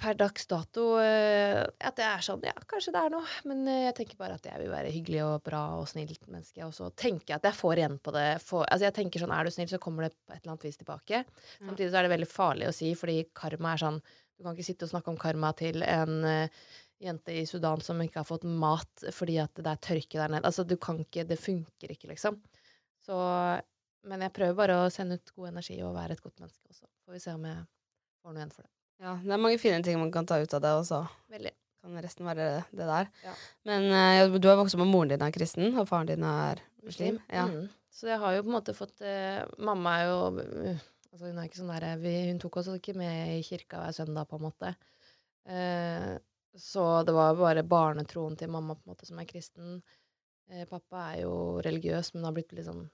per dags dato eh, at det er sånn Ja, kanskje det er noe, men eh, jeg tenker bare at jeg vil være hyggelig og bra og snilt menneske, og så tenker jeg at jeg får igjen på det. For, altså jeg tenker sånn, Er du snill, så kommer det på et eller annet vis tilbake. Samtidig så er det veldig farlig å si, fordi karma er sånn Du kan ikke sitte og snakke om karma til en uh, jente i Sudan som ikke har fått mat fordi at det er tørke der nede. Altså, du kan ikke Det funker ikke, liksom. Så Men jeg prøver bare å sende ut god energi og være et godt menneske også. Får vi se om jeg får noe igjen for det. Ja, det er mange fine ting man kan ta ut av det og så Kan resten være det der. Ja. Men uh, du har vokst opp med moren din er kristen, og faren din er muslim. Ja. Mm. Så jeg har jo på en måte fått uh, Mamma er jo uh, Altså hun er ikke sånn der vi, Hun tok oss ikke med i kirka hver søndag, på en måte. Så det var bare barnetroen til mamma på en måte som er kristen. Pappa er jo religiøs, men har blitt litt sånn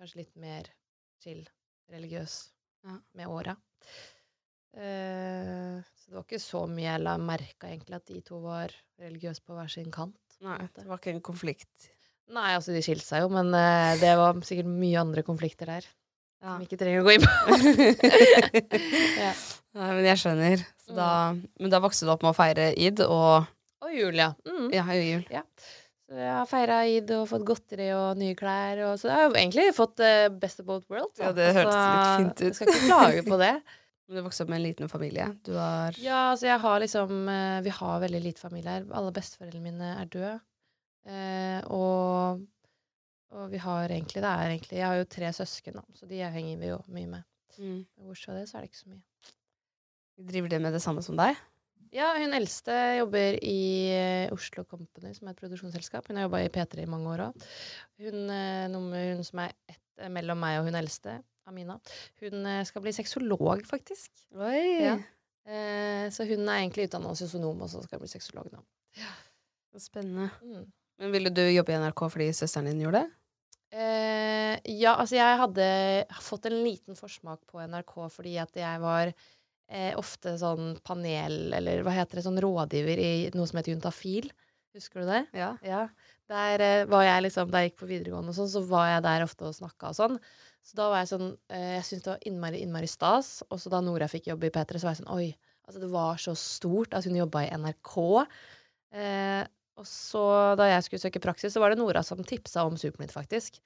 Kanskje litt mer chill religiøs Ja. med åra. Eh, så det var ikke så mye jeg la merka egentlig at de to var religiøse på hver sin kant. Nei, det var ikke en konflikt. Nei, altså de skilte seg jo, men eh, det var sikkert mye andre konflikter der. Ja. Som vi ikke trenger å gå inn på. ja. Nei, men jeg skjønner. Så da, men da vokste du opp med å feire id og Og Julia. Mm. ja, jul. Så jeg har feira id og fått godteri og nye klær. Og, så jeg har jo egentlig fått uh, best of both worlds. da. Ja, det hørtes Så litt fint ut. Jeg skal ikke klage på det. Du vokste opp med en liten familie. Du har Ja, altså jeg har liksom eh, Vi har veldig lite familie her. Alle besteforeldrene mine er døde. Eh, og, og vi har egentlig Det er egentlig Jeg har jo tre søsken, da, så de henger vi jo mye med. mm. Bortsett fra det, så er det ikke så mye. Driver de med det samme som deg? Ja, hun eldste jobber i eh, Oslo Company, som er et produksjonsselskap. Hun har jobba i P3 i mange år òg. Hun, eh, hun som er ett mellom meg og hun eldste, Amina. Hun eh, skal bli sexolog, faktisk. Ja. Eh, så hun er egentlig utdanna sosionom, og så skal hun bli sexolog nå. Spennende. Mm. Men ville du jobbe i NRK fordi søsteren din gjorde det? Eh, ja, altså jeg hadde fått en liten forsmak på NRK fordi at jeg var eh, ofte sånn panel, eller hva heter det, sånn rådgiver i noe som heter Juntafil. Husker du det? Ja. Ja. Der eh, var jeg liksom, da jeg gikk på videregående og sånn, så var jeg der ofte og snakka og sånn. Så da var jeg sånn eh, Jeg syntes det var innmari, innmari stas. Og så da Nora fikk jobb i P3, så var jeg sånn Oi. Altså, det var så stort at hun jobba i NRK. Eh, og så, da jeg skulle søke praksis, så var det Nora som tipsa om Supernytt, faktisk.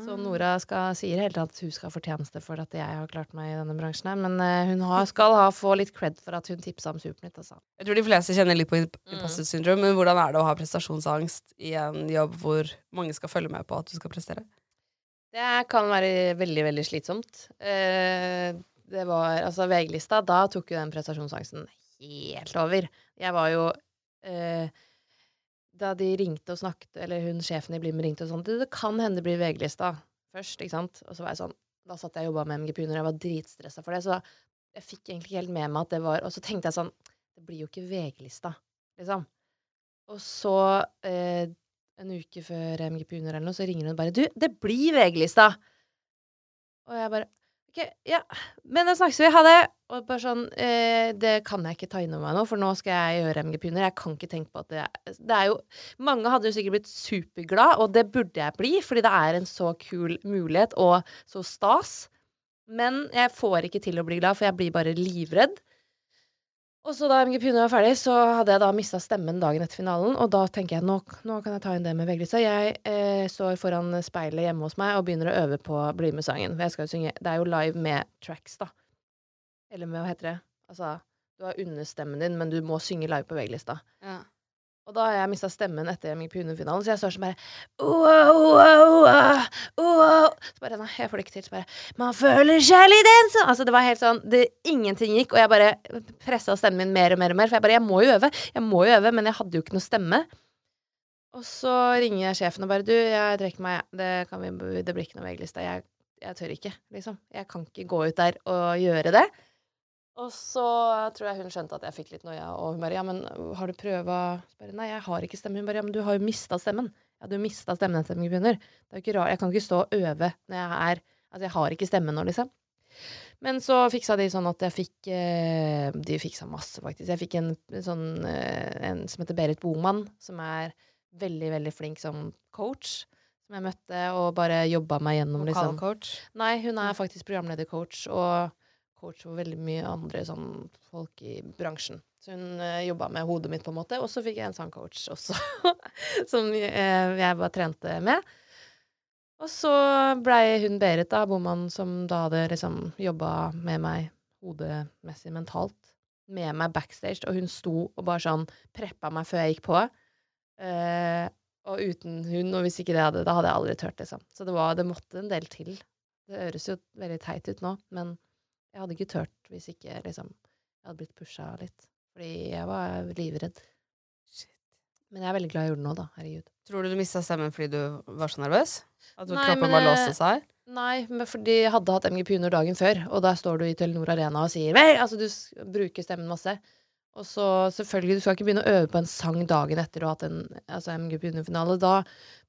Så Nora skal, sier hele tiden at hun skal ha fortjeneste for at jeg har klart meg i denne bransjen her, men eh, hun har, skal ha, få litt cred for at hun tipsa om Supernytt, altså. Jeg tror de fleste kjenner litt på Mm. imposter syndrome, men hvordan er det å ha prestasjonsangst i en jobb hvor mange skal følge med på at du skal prestere? Det kan være veldig, veldig slitsomt. Eh, det var altså VG-lista, da tok jo den prestasjonsangsten helt over. Jeg var jo eh, Da de ringte og snakket, eller hun sjefen i Blim ringte og sånn, det, kan hende det blir VG-lista først, ikke sant. Og så var jeg sånn Da satt jeg og jobba med MGP under, jeg var dritstressa for det, så jeg fikk egentlig ikke helt med meg at det var Og så tenkte jeg sånn Det blir jo ikke VG-lista, liksom. Og så eh, en uke før MGP Under eller noe, så ringer hun bare 'Du, det blir VG-lista!' Og jeg bare 'Ok, ja, men da snakkes vi. Ha det!' Og bare sånn eh, 'Det kan jeg ikke ta inn over meg nå, for nå skal jeg gjøre MGP Under.' Jeg kan ikke tenke på at det er Det er jo Mange hadde jo sikkert blitt superglad, og det burde jeg bli, fordi det er en så kul mulighet, og så stas. Men jeg får ikke til å bli glad, for jeg blir bare livredd. Og så da MGP var ferdig, så hadde jeg da mista stemmen dagen etter finalen. Og da tenker jeg nå, nå kan jeg ta inn det med VG-lista. Jeg eh, står foran speilet hjemme hos meg og begynner å øve på Bli med-sangen. For jeg skal jo synge Det er jo live med tracks, da. Eller med hva heter det? Altså, du har understemmen din, men du må synge live på VG-lista. Ja. Og da har jeg mista stemmen etter MGP Under-finalen, så jeg står sånn bare Wow, wow, wow, wow Så bare Nei, jeg får det ikke til. Så bare Man føler seg litt ensom! Altså, det var helt sånn det, Ingenting gikk, og jeg bare pressa stemmen min mer og mer og mer. For jeg bare Jeg må jo øve. Jeg må jo øve, men jeg hadde jo ikke noe stemme. Og så ringer jeg sjefen og bare Du, jeg trekker meg, jeg. Det, det blir ikke noe VG-liste. Jeg, jeg tør ikke, liksom. Jeg kan ikke gå ut der og gjøre det. Og så tror jeg hun skjønte at jeg fikk litt noia, og hun bare 'ja, men har du prøva?' 'nei, jeg har ikke stemme'. Hun bare 'ja, men du har jo mista stemmen'. Ja, du mista stemmen etter MGP begynner. Det er jo ikke rart. Jeg kan ikke stå og øve når jeg er Altså, jeg har ikke stemme nå, liksom. Men så fiksa de sånn at jeg fikk eh, De fiksa masse, faktisk. Jeg fikk en sånn eh, En som heter Berit Boman, som er veldig, veldig flink som coach. Som jeg møtte og bare jobba meg gjennom, liksom. Vokalcoach. Nei, hun er faktisk programledercoach og coach for veldig mye andre sånn folk i bransjen. Så hun uh, jobba med hodet mitt, på en måte. Og så fikk jeg en sangcoach også, som uh, jeg bare trente med. Og så blei hun Berit, da, bomann som da hadde liksom jobba med meg hodemessig mentalt, med meg backstage, og hun sto og bare sånn preppa meg før jeg gikk på. Uh, og uten hun, og hvis ikke det hadde, da hadde jeg aldri turt, liksom. Så det, var, det måtte en del til. Det høres jo veldig teit ut nå, men jeg hadde ikke turt hvis ikke liksom jeg hadde blitt pusha litt. Fordi jeg var livredd. Men jeg er veldig glad jeg gjorde det nå, da. Herregud. Tror du du mista stemmen fordi du var så nervøs? At Nei, kroppen bare låste seg? Nei, men fordi jeg hadde hatt MGP under dagen før, og der står du i Telenor Arena og sier Vei! altså du bruker stemmen masse. Og så selvfølgelig, du skal ikke begynne å øve på en sang dagen etter du har hatt en altså MGP under-finale. Da,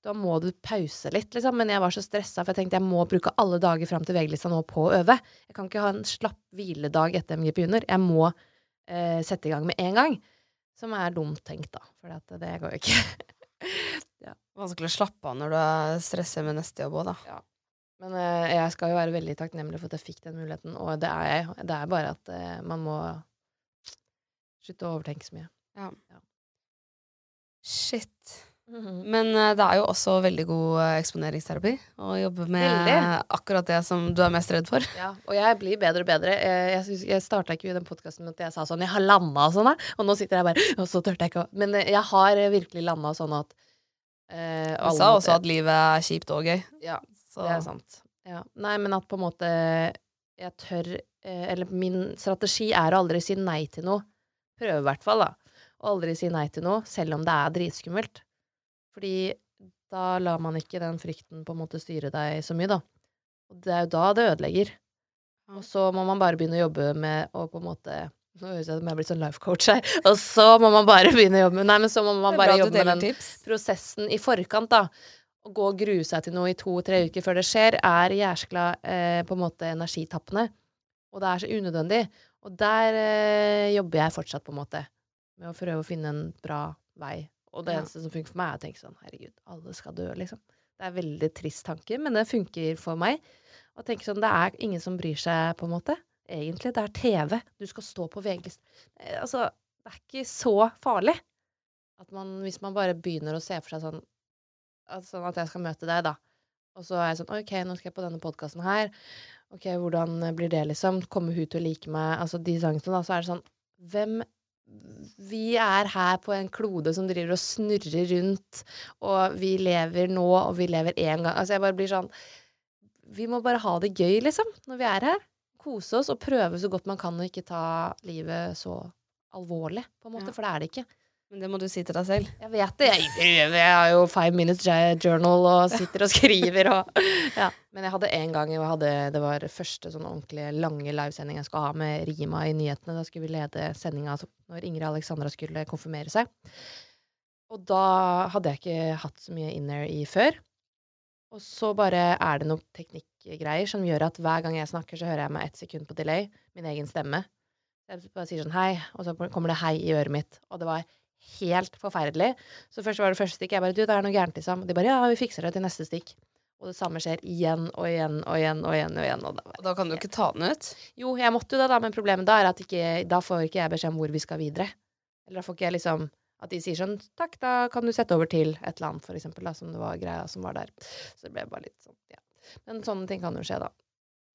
da må du pause litt, liksom. Men jeg var så stressa, for jeg tenkte jeg må bruke alle dager fram til VG-lista nå på å øve. Jeg kan ikke ha en slapp hviledag etter MGP junior. Jeg må eh, sette i gang med en gang. Som er dumt tenkt, da. For det går jo ikke. Vanskelig å slappe av når du er stresset med neste jobb òg, da. Men eh, jeg skal jo være veldig takknemlig for at jeg fikk den muligheten, og det er jeg. Det er bare at eh, man må slutte å overtenke så mye. Shit. Mhm. Men eh, det er jo også veldig god eh, eksponeringsterapi å jobbe med Veldig. akkurat det som du er mest redd for. Ja, og jeg blir bedre og bedre. Jeg, jeg, jeg starta ikke i den podkasten med at jeg sa sånn 'Jeg har landa' og sånn, og nå sitter jeg bare Og så turte jeg ikke å Men eh, jeg har virkelig landa sånn at eh, Du sa også at livet er kjipt og gøy. Ja, Så det er sant. Ja. Nei, men at på en måte jeg tør eh, Eller min strategi er å aldri si nei til noe. Prøve i hvert fall, da. Og aldri si nei til noe, selv om det er dritskummelt. Fordi da lar man ikke den frykten på en måte styre deg så mye, da. Og det er jo da det ødelegger. Og så må man bare begynne å jobbe med å på en måte Nå høres jeg ut som jeg har blitt sånn life coach her. Og så må man bare begynne å jobbe med Nei, men så må man er bare jobbe med den tips. prosessen i forkant, da. Å gå og grue seg til noe i to-tre uker før det skjer, er jæskla eh, på en måte energitappende. Og det er så unødvendig. Og der eh, jobber jeg fortsatt, på en måte. Med å prøve å finne en bra vei. Og det Ja. eneste som funker for meg, er å tenke sånn Herregud, alle skal dø, liksom. Det er en veldig trist tanke, men det funker for meg. Å tenke sånn Det er ingen som bryr seg, på en måte. Egentlig. Det er TV. Du skal stå på VG-list. Eh, Altså, det er ikke så farlig. At man, hvis man bare begynner å se for seg sånn at, Sånn at jeg skal møte deg, da. Og så er jeg sånn OK, nå skal jeg på denne podkasten her. OK, hvordan blir det, liksom? Kommer hun til å like meg? Altså de sangene, da. Så er det sånn Hvem Vi er her på en klode som driver og snurrer rundt, og vi lever nå, og vi lever én gang. Altså, jeg bare blir sånn Vi må bare ha det gøy, liksom, når vi er her. Kose oss og prøve så godt man kan å ikke ta livet så alvorlig, på en måte, Ja. for det er det ikke. Men det må du si til deg selv. Jeg vet det. Jeg. Har jo Five Minutes Journal og sitter og skriver og ja. Men jeg hadde en gang hadde, Det var første sånn ordentlig lange livesending jeg skulle ha med Rima i nyhetene. Da skulle vi lede sendinga altså, når Ingrid Alexandra skulle konfirmere seg. Og da hadde jeg ikke hatt så mye in-air i før. Og så bare er det noen teknikkgreier som gjør at hver gang jeg snakker, så hører jeg meg ett sekund på delay. Min egen stemme. Jeg bare sier sånn hei, og så kommer det hei i øret mitt. Og det var helt forferdelig. Så først var det første stikk. Jeg bare du, det er noe gærent, liksom. Og de bare ja, vi fikser det til neste stikk. Og det samme skjer igjen og igjen og igjen og igjen. Og igjen og Og da kan du ikke ta den ut. Jo, jeg måtte jo det, da, men problemet da er at ikke, da får ikke jeg beskjed om hvor vi skal videre. Eller da får ikke jeg liksom at de sier sånn Takk, da kan du sette over til et eller annet, for eksempel, da, som det var greia som var der. Så det ble bare litt sånn, ja. Men sånne ting kan jo skje, da.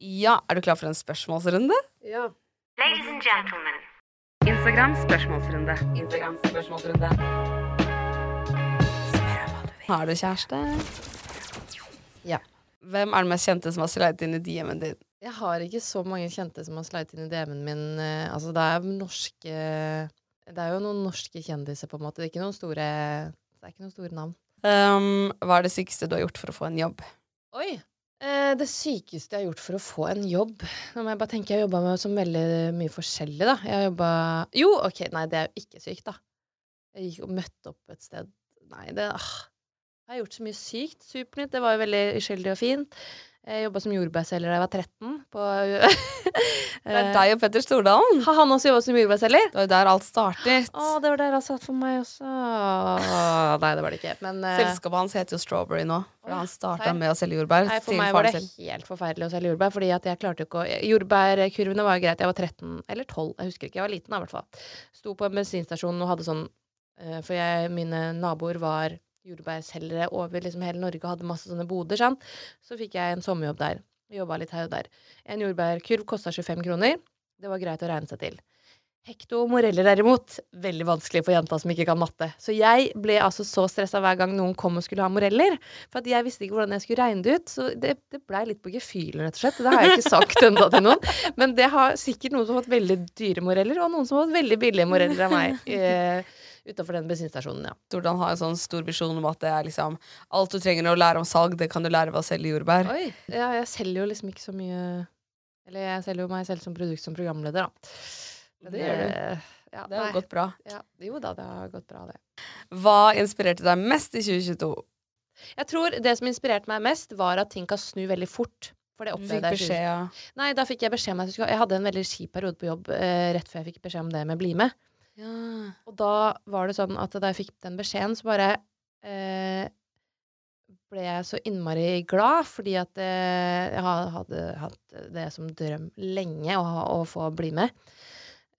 Ja, er du klar for en spørsmålsrunde? Ja. Ladies and gentlemen, Instagram spørsmålsrunde. Instagram spørsmålsrunde. Har du kjæreste? Ja. Hvem er den mest kjente som har slidet inn i DM-en din? Jeg har ikke så mange kjente som har slidet inn i DM-en min. eh, Altså, det er norske Det er jo noen norske kjendiser, på en måte. Det er ikke noen store Det er ikke noen store navn. Um, hva er det sykeste du har gjort for å få en jobb? Oi! Eh, det sykeste jeg har gjort for å få en jobb Nå må jeg bare tenke, jeg har jobba med som veldig mye forskjellig, da. Jeg jobba Jo, ok, nei, det er jo ikke sykt, da. Jeg gikk og møtte opp et sted Nei, det ah, Jeg har gjort så mye sykt. Supernytt. Det var jo veldig uskyldig og fint. Jeg jobba som jordbærselger da jeg var 13. På, Det er deg og Petter Stordalen. Har han også jobba som jordbærselger? Det var der alt startet. Å, det var der han satt for meg også. Nei, det var det ikke. Men uh... Selskapet hans heter jo Strawberry nå. For han starta med å selge jordbær Nei, for meg var det selv. helt forferdelig å selge jordbær. Fordi at jeg klarte ikke å Jordbærkurvene var jo greit. Jeg var 13 eller 12, jeg husker ikke. Jeg var liten da, i hvert fall. Sto på en bensinstasjon og hadde sånn eh, For jeg, mine naboer var jordbærselgere over liksom hele Norge og hadde masse sånne boder. Sant? Så fikk jeg en sommerjobb der. Jobba litt her og der. En jordbærkurv kosta 25 kroner. Det var greit å regne seg til. Hekto og moreller derimot, veldig vanskelig for jenta som ikke kan matte. Så jeg ble altså så stressa hver gang noen kom og skulle ha moreller. For jeg visste ikke hvordan jeg skulle regne det ut. Så det, det blei litt på gefühlen, rett og slett. Det har jeg ikke sagt ennå til noen. Men det har sikkert noen som har fått veldig dyre moreller, og noen som har fått veldig billige moreller av meg. Eh, Utafor den bensinstasjonen, ja. Stordalen har en sånn stor visjon om at det er liksom alt du trenger å lære om salg, det kan du lære ved å selge jordbær. Oi. Ja, jeg selger jo liksom ikke så mye Eller jeg selger jo meg selv som produkt som programleder, da. Men Det gjør du. Ja, Det har nei. gått bra. Ja, jo da, det har gått bra, det. Hva inspirerte deg mest i 2022? Jeg tror det som inspirerte meg mest, var at ting kan snu veldig fort. For det opplevde jeg beskjed ja. Nei, da fikk jeg beskjed om at jeg skulle Jeg hadde en veldig kjip periode på jobb eh, rett før jeg fikk beskjed om det med Bli med. Og da var det sånn at da jeg fikk den beskjeden, så bare eh, ble jeg så innmari glad, fordi at eh, jeg hadde hatt det som drøm lenge å, ha, å få bli med.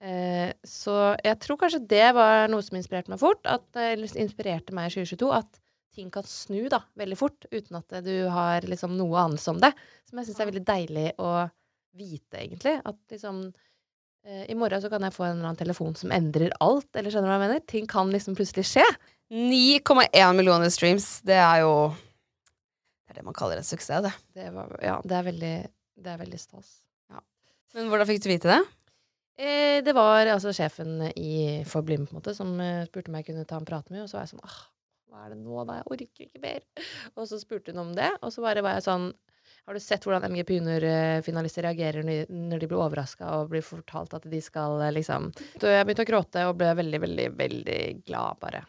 Eh, så jeg tror kanskje det var noe som inspirerte meg fort, at, eller inspirerte meg i 2022, at ting kan snu da, veldig fort, uten at du har liksom noe anelse om det. Som jeg syns er veldig deilig å vite, egentlig. At liksom eh, I morgen så kan jeg få en eller annen telefon som endrer alt, eller skjønner du hva jeg mener? Ting kan liksom plutselig skje. 9,1 millioner streams. Det er jo Det er det man kaller en suksess, det. Det, var, ja, det er veldig, det er veldig stas. Men hvordan fikk du vite det? Eh, det var altså sjefen i For Blind på en måte, som eh, spurte om jeg kunne ta en prat med, og så var jeg sånn ah, hva er det nå, da? Jeg orker ikke mer. Og så spurte hun om det, og så bare var jeg sånn Har du sett hvordan MGP Junior-finalister reagerer når de blir overraska og blir fortalt at de skal eh, liksom jeg begynte å gråte og ble veldig, veldig, veldig glad, bare.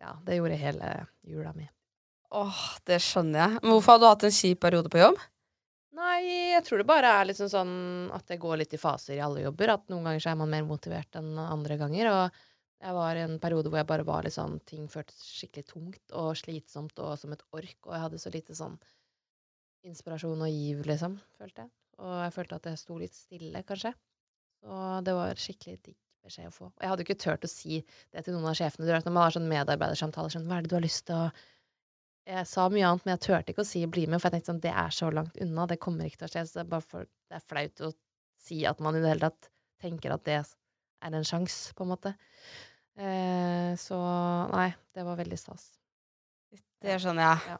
Ja, det gjorde hele jula mi. Åh, det skjønner jeg. Men hvorfor har du hatt en kjip periode på jobb? Nei, jeg tror det bare er liksom sånn at det går litt i faser i alle jobber. At noen ganger så er man mer motivert enn andre ganger. Og jeg var i en periode hvor jeg bare var litt sånn Ting føltes skikkelig tungt og slitsomt og som et ork. Og jeg hadde så lite sånn inspirasjon og giv, liksom, følte jeg. Og jeg følte at jeg sto litt stille, kanskje. Så det var skikkelig digg beskjed å få. Og jeg hadde jo ikke turt å si det til noen av sjefene. Du vet når man har sånn medarbeidersamtaler sånn Hva er det du har lyst til å jeg sa mye annet, men jeg turte ikke å si 'bli med', for jeg tenkte sånn, det er så langt unna, det kommer ikke til å skje. Så det er, bare for, det er flaut å si at man i det hele tatt tenker at det er en sjanse, på en måte. Eh, så nei, det var veldig stas. Det skjønner jeg. Ja.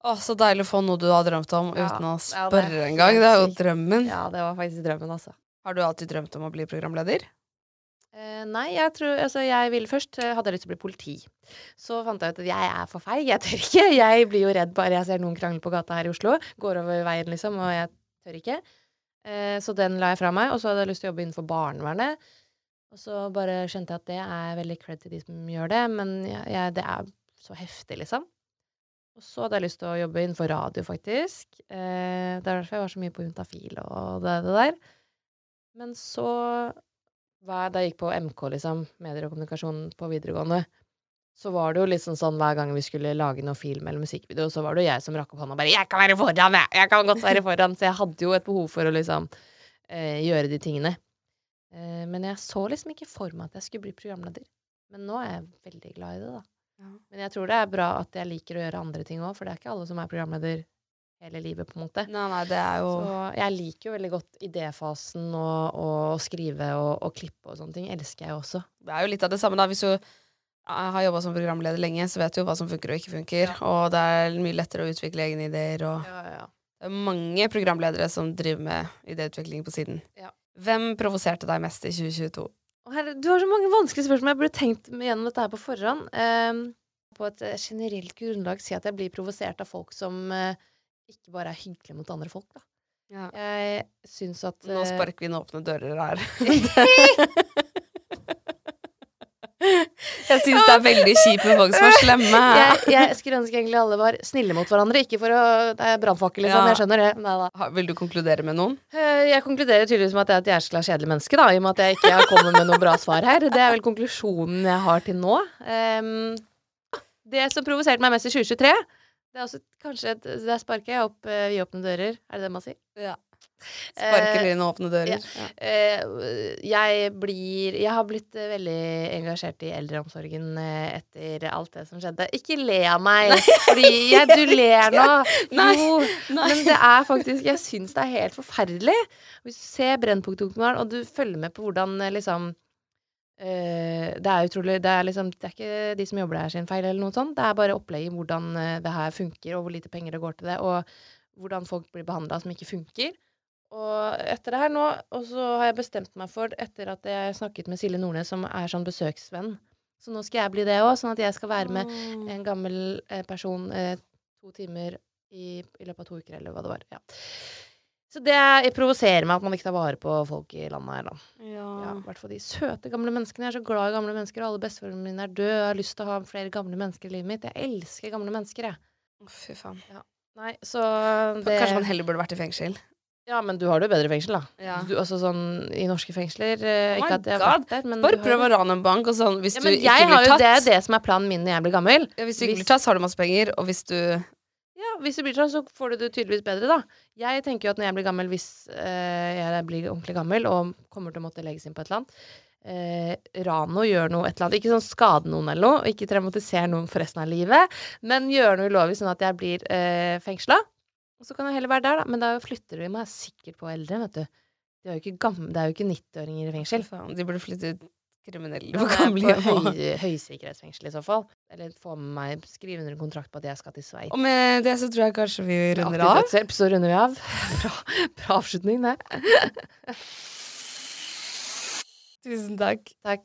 Å, så deilig å få noe du har drømt om Ja. uten å Ja, det er spørre engang. helt Det er jo sykt. drømmen. Ja, det var faktisk drømmen, altså. Har du alltid drømt om å bli programleder? Eh, nei, jeg tror Altså, jeg ville først eh, hadde jeg lyst til å bli politi. Så fant jeg ut at jeg er for feig. Jeg tør ikke. Jeg blir jo redd bare jeg ser noen krangle på gata her i Oslo. Går over veien, liksom, og jeg tør ikke. Eh, så den la jeg fra meg. Og så hadde jeg lyst til å jobbe innenfor barnevernet. Og så bare skjønte jeg at det er veldig cred til de som gjør det, men jeg, jeg, det er så heftig, liksom. Og så hadde jeg lyst til å jobbe innenfor radio, faktisk. Eh, det er derfor jeg var så mye på Juntafil og det, det der. Men så hver, Da jeg gikk på MK, liksom, medier og kommunikasjon på videregående, så var det jo liksom sånn hver gang vi skulle lage noe film eller musikkvideo, så var det jo jeg som rakk opp hånda og bare 'Jeg kan være foran, jeg! Jeg kan godt være foran!' Så jeg hadde jo et behov for å liksom eh, gjøre de tingene. Eh, men jeg så liksom ikke for meg at jeg skulle bli programleder. Men nå er jeg veldig glad i det, da. Ja. Men jeg tror det er bra at jeg liker å gjøre andre ting òg, for det er ikke alle som er programleder hele livet, på en måte. Nei, nei, det er jo Så jeg liker jo veldig godt idéfasen og, og skrive og, og klippe og sånne ting. Elsker jeg også. Det er jo litt av det samme, da. Hvis du har jobba som programleder lenge, så vet du jo hva som funker og ikke funker. Og det er mye lettere å utvikle egne ideer. Og Ja, ja, ja. det er mange programledere som driver med idéutvikling på siden. Ja. Hvem provoserte deg mest i 2022? Herre, du har så mange vanskelige spørsmål. Jeg burde tenkt gjennom dette her på forhånd. Eh, på et eh, generelt grunnlag si at jeg blir provosert av folk som eh, ikke bare er hyggelige mot andre folk, da. Jeg syns at Nå eh, sparker vi inn åpne dører her. Jeg syns det er veldig kjipt med folk som er slemme. jeg, jeg skulle ønske egentlig alle var snille mot hverandre. Ikke for å Det er brannfakkel, liksom. Ja. Jeg skjønner det. Nei. Vil du konkludere med noen? Eh, Jeg konkluderer tydeligvis med at jeg er et jæskla kjedelig menneske, da, i og med at jeg ikke har kommet med noe bra svar her. Det er vel konklusjonen jeg har til nå. Um, det som provoserte meg mest i 2023, det er også kanskje et, Der sparker jeg opp uh, vidåpne dører. Er det det man sier? Ja. Sparker Eh, inn åpne dører. ja. Ja. jeg blir Jeg har blitt eh, veldig engasjert i eldreomsorgen eh, etter alt det som skjedde. Ikke le av meg, fordi jeg, du ler nå. Nei, Jo, nei. men det er faktisk Jeg syns det er helt forferdelig. Hvis du ser Brennpunkt-dokumentaren, og du følger med på hvordan eh, liksom eh, det er utrolig det er, liksom, det er ikke de som jobber der sin feil, eller noe sånt. Det er bare opplegget, hvordan eh, det her funker, og hvor lite penger det går til det, og hvordan folk blir behandla som ikke funker. Og etter det her nå, og så har jeg bestemt meg for, etter at jeg snakket med Silje Nordnes, som er sånn besøksvenn Så nå skal jeg bli det òg, sånn at jeg skal være med en gammel eh, person eh, to timer i, i løpet av to uker, eller hva det var. Ja. Så det provoserer meg at man ikke tar vare på folk i landet her, da. Ja, I hvert fall de søte gamle menneskene. Jeg er så glad i gamle mennesker, og alle besteforeldrene mine er døde. Jeg har lyst til å ha flere gamle mennesker i livet mitt. Jeg elsker gamle mennesker, jeg. Fy faen. Nei, så det Kanskje man heller burde vært i fengsel. Ja, men du har det jo bedre i fengsel, da. Ja. Du, altså sånn i norske fengsler eh, Oh my Ikke at jeg har God. vært der, men Bare du har prøv å rane en bank, og sånn hvis ja, du ikke jeg har blir jo, tatt Det er det som er planen min når jeg blir gammel. ja, Hvis du ikke Hvis- blir tatt, så har du masse penger, og hvis du Ja, hvis du blir sånn, så får du det tydeligvis bedre, da. Jeg tenker jo at når jeg blir gammel, hvis eh, jeg blir ordentlig gammel og kommer til å måtte legges inn på et eller annet eh, Rano gjør noe et eller annet. Ikke sånn skade noen eller noe, og ikke traumatisere noen for resten av livet, men gjøre noe ulovlig sånn at jeg blir eh, fengsla. Og så kan jeg heller være der, da. Men da flytter vi meg sikkert på eldre, vet du. Det er jo ikke er jo ikke 90-åringer i fengsel. Faen, De burde flytte ut kriminelle og er på høy, høysikkerhetsfengsel i så fall. Eller få med meg skrive under en kontrakt på at jeg skal til Sveits. Og med det så tror jeg kanskje vi runder av. dødshjelp, så runder vi av. Bra, bra avslutning, det. Tusen takk. Takk.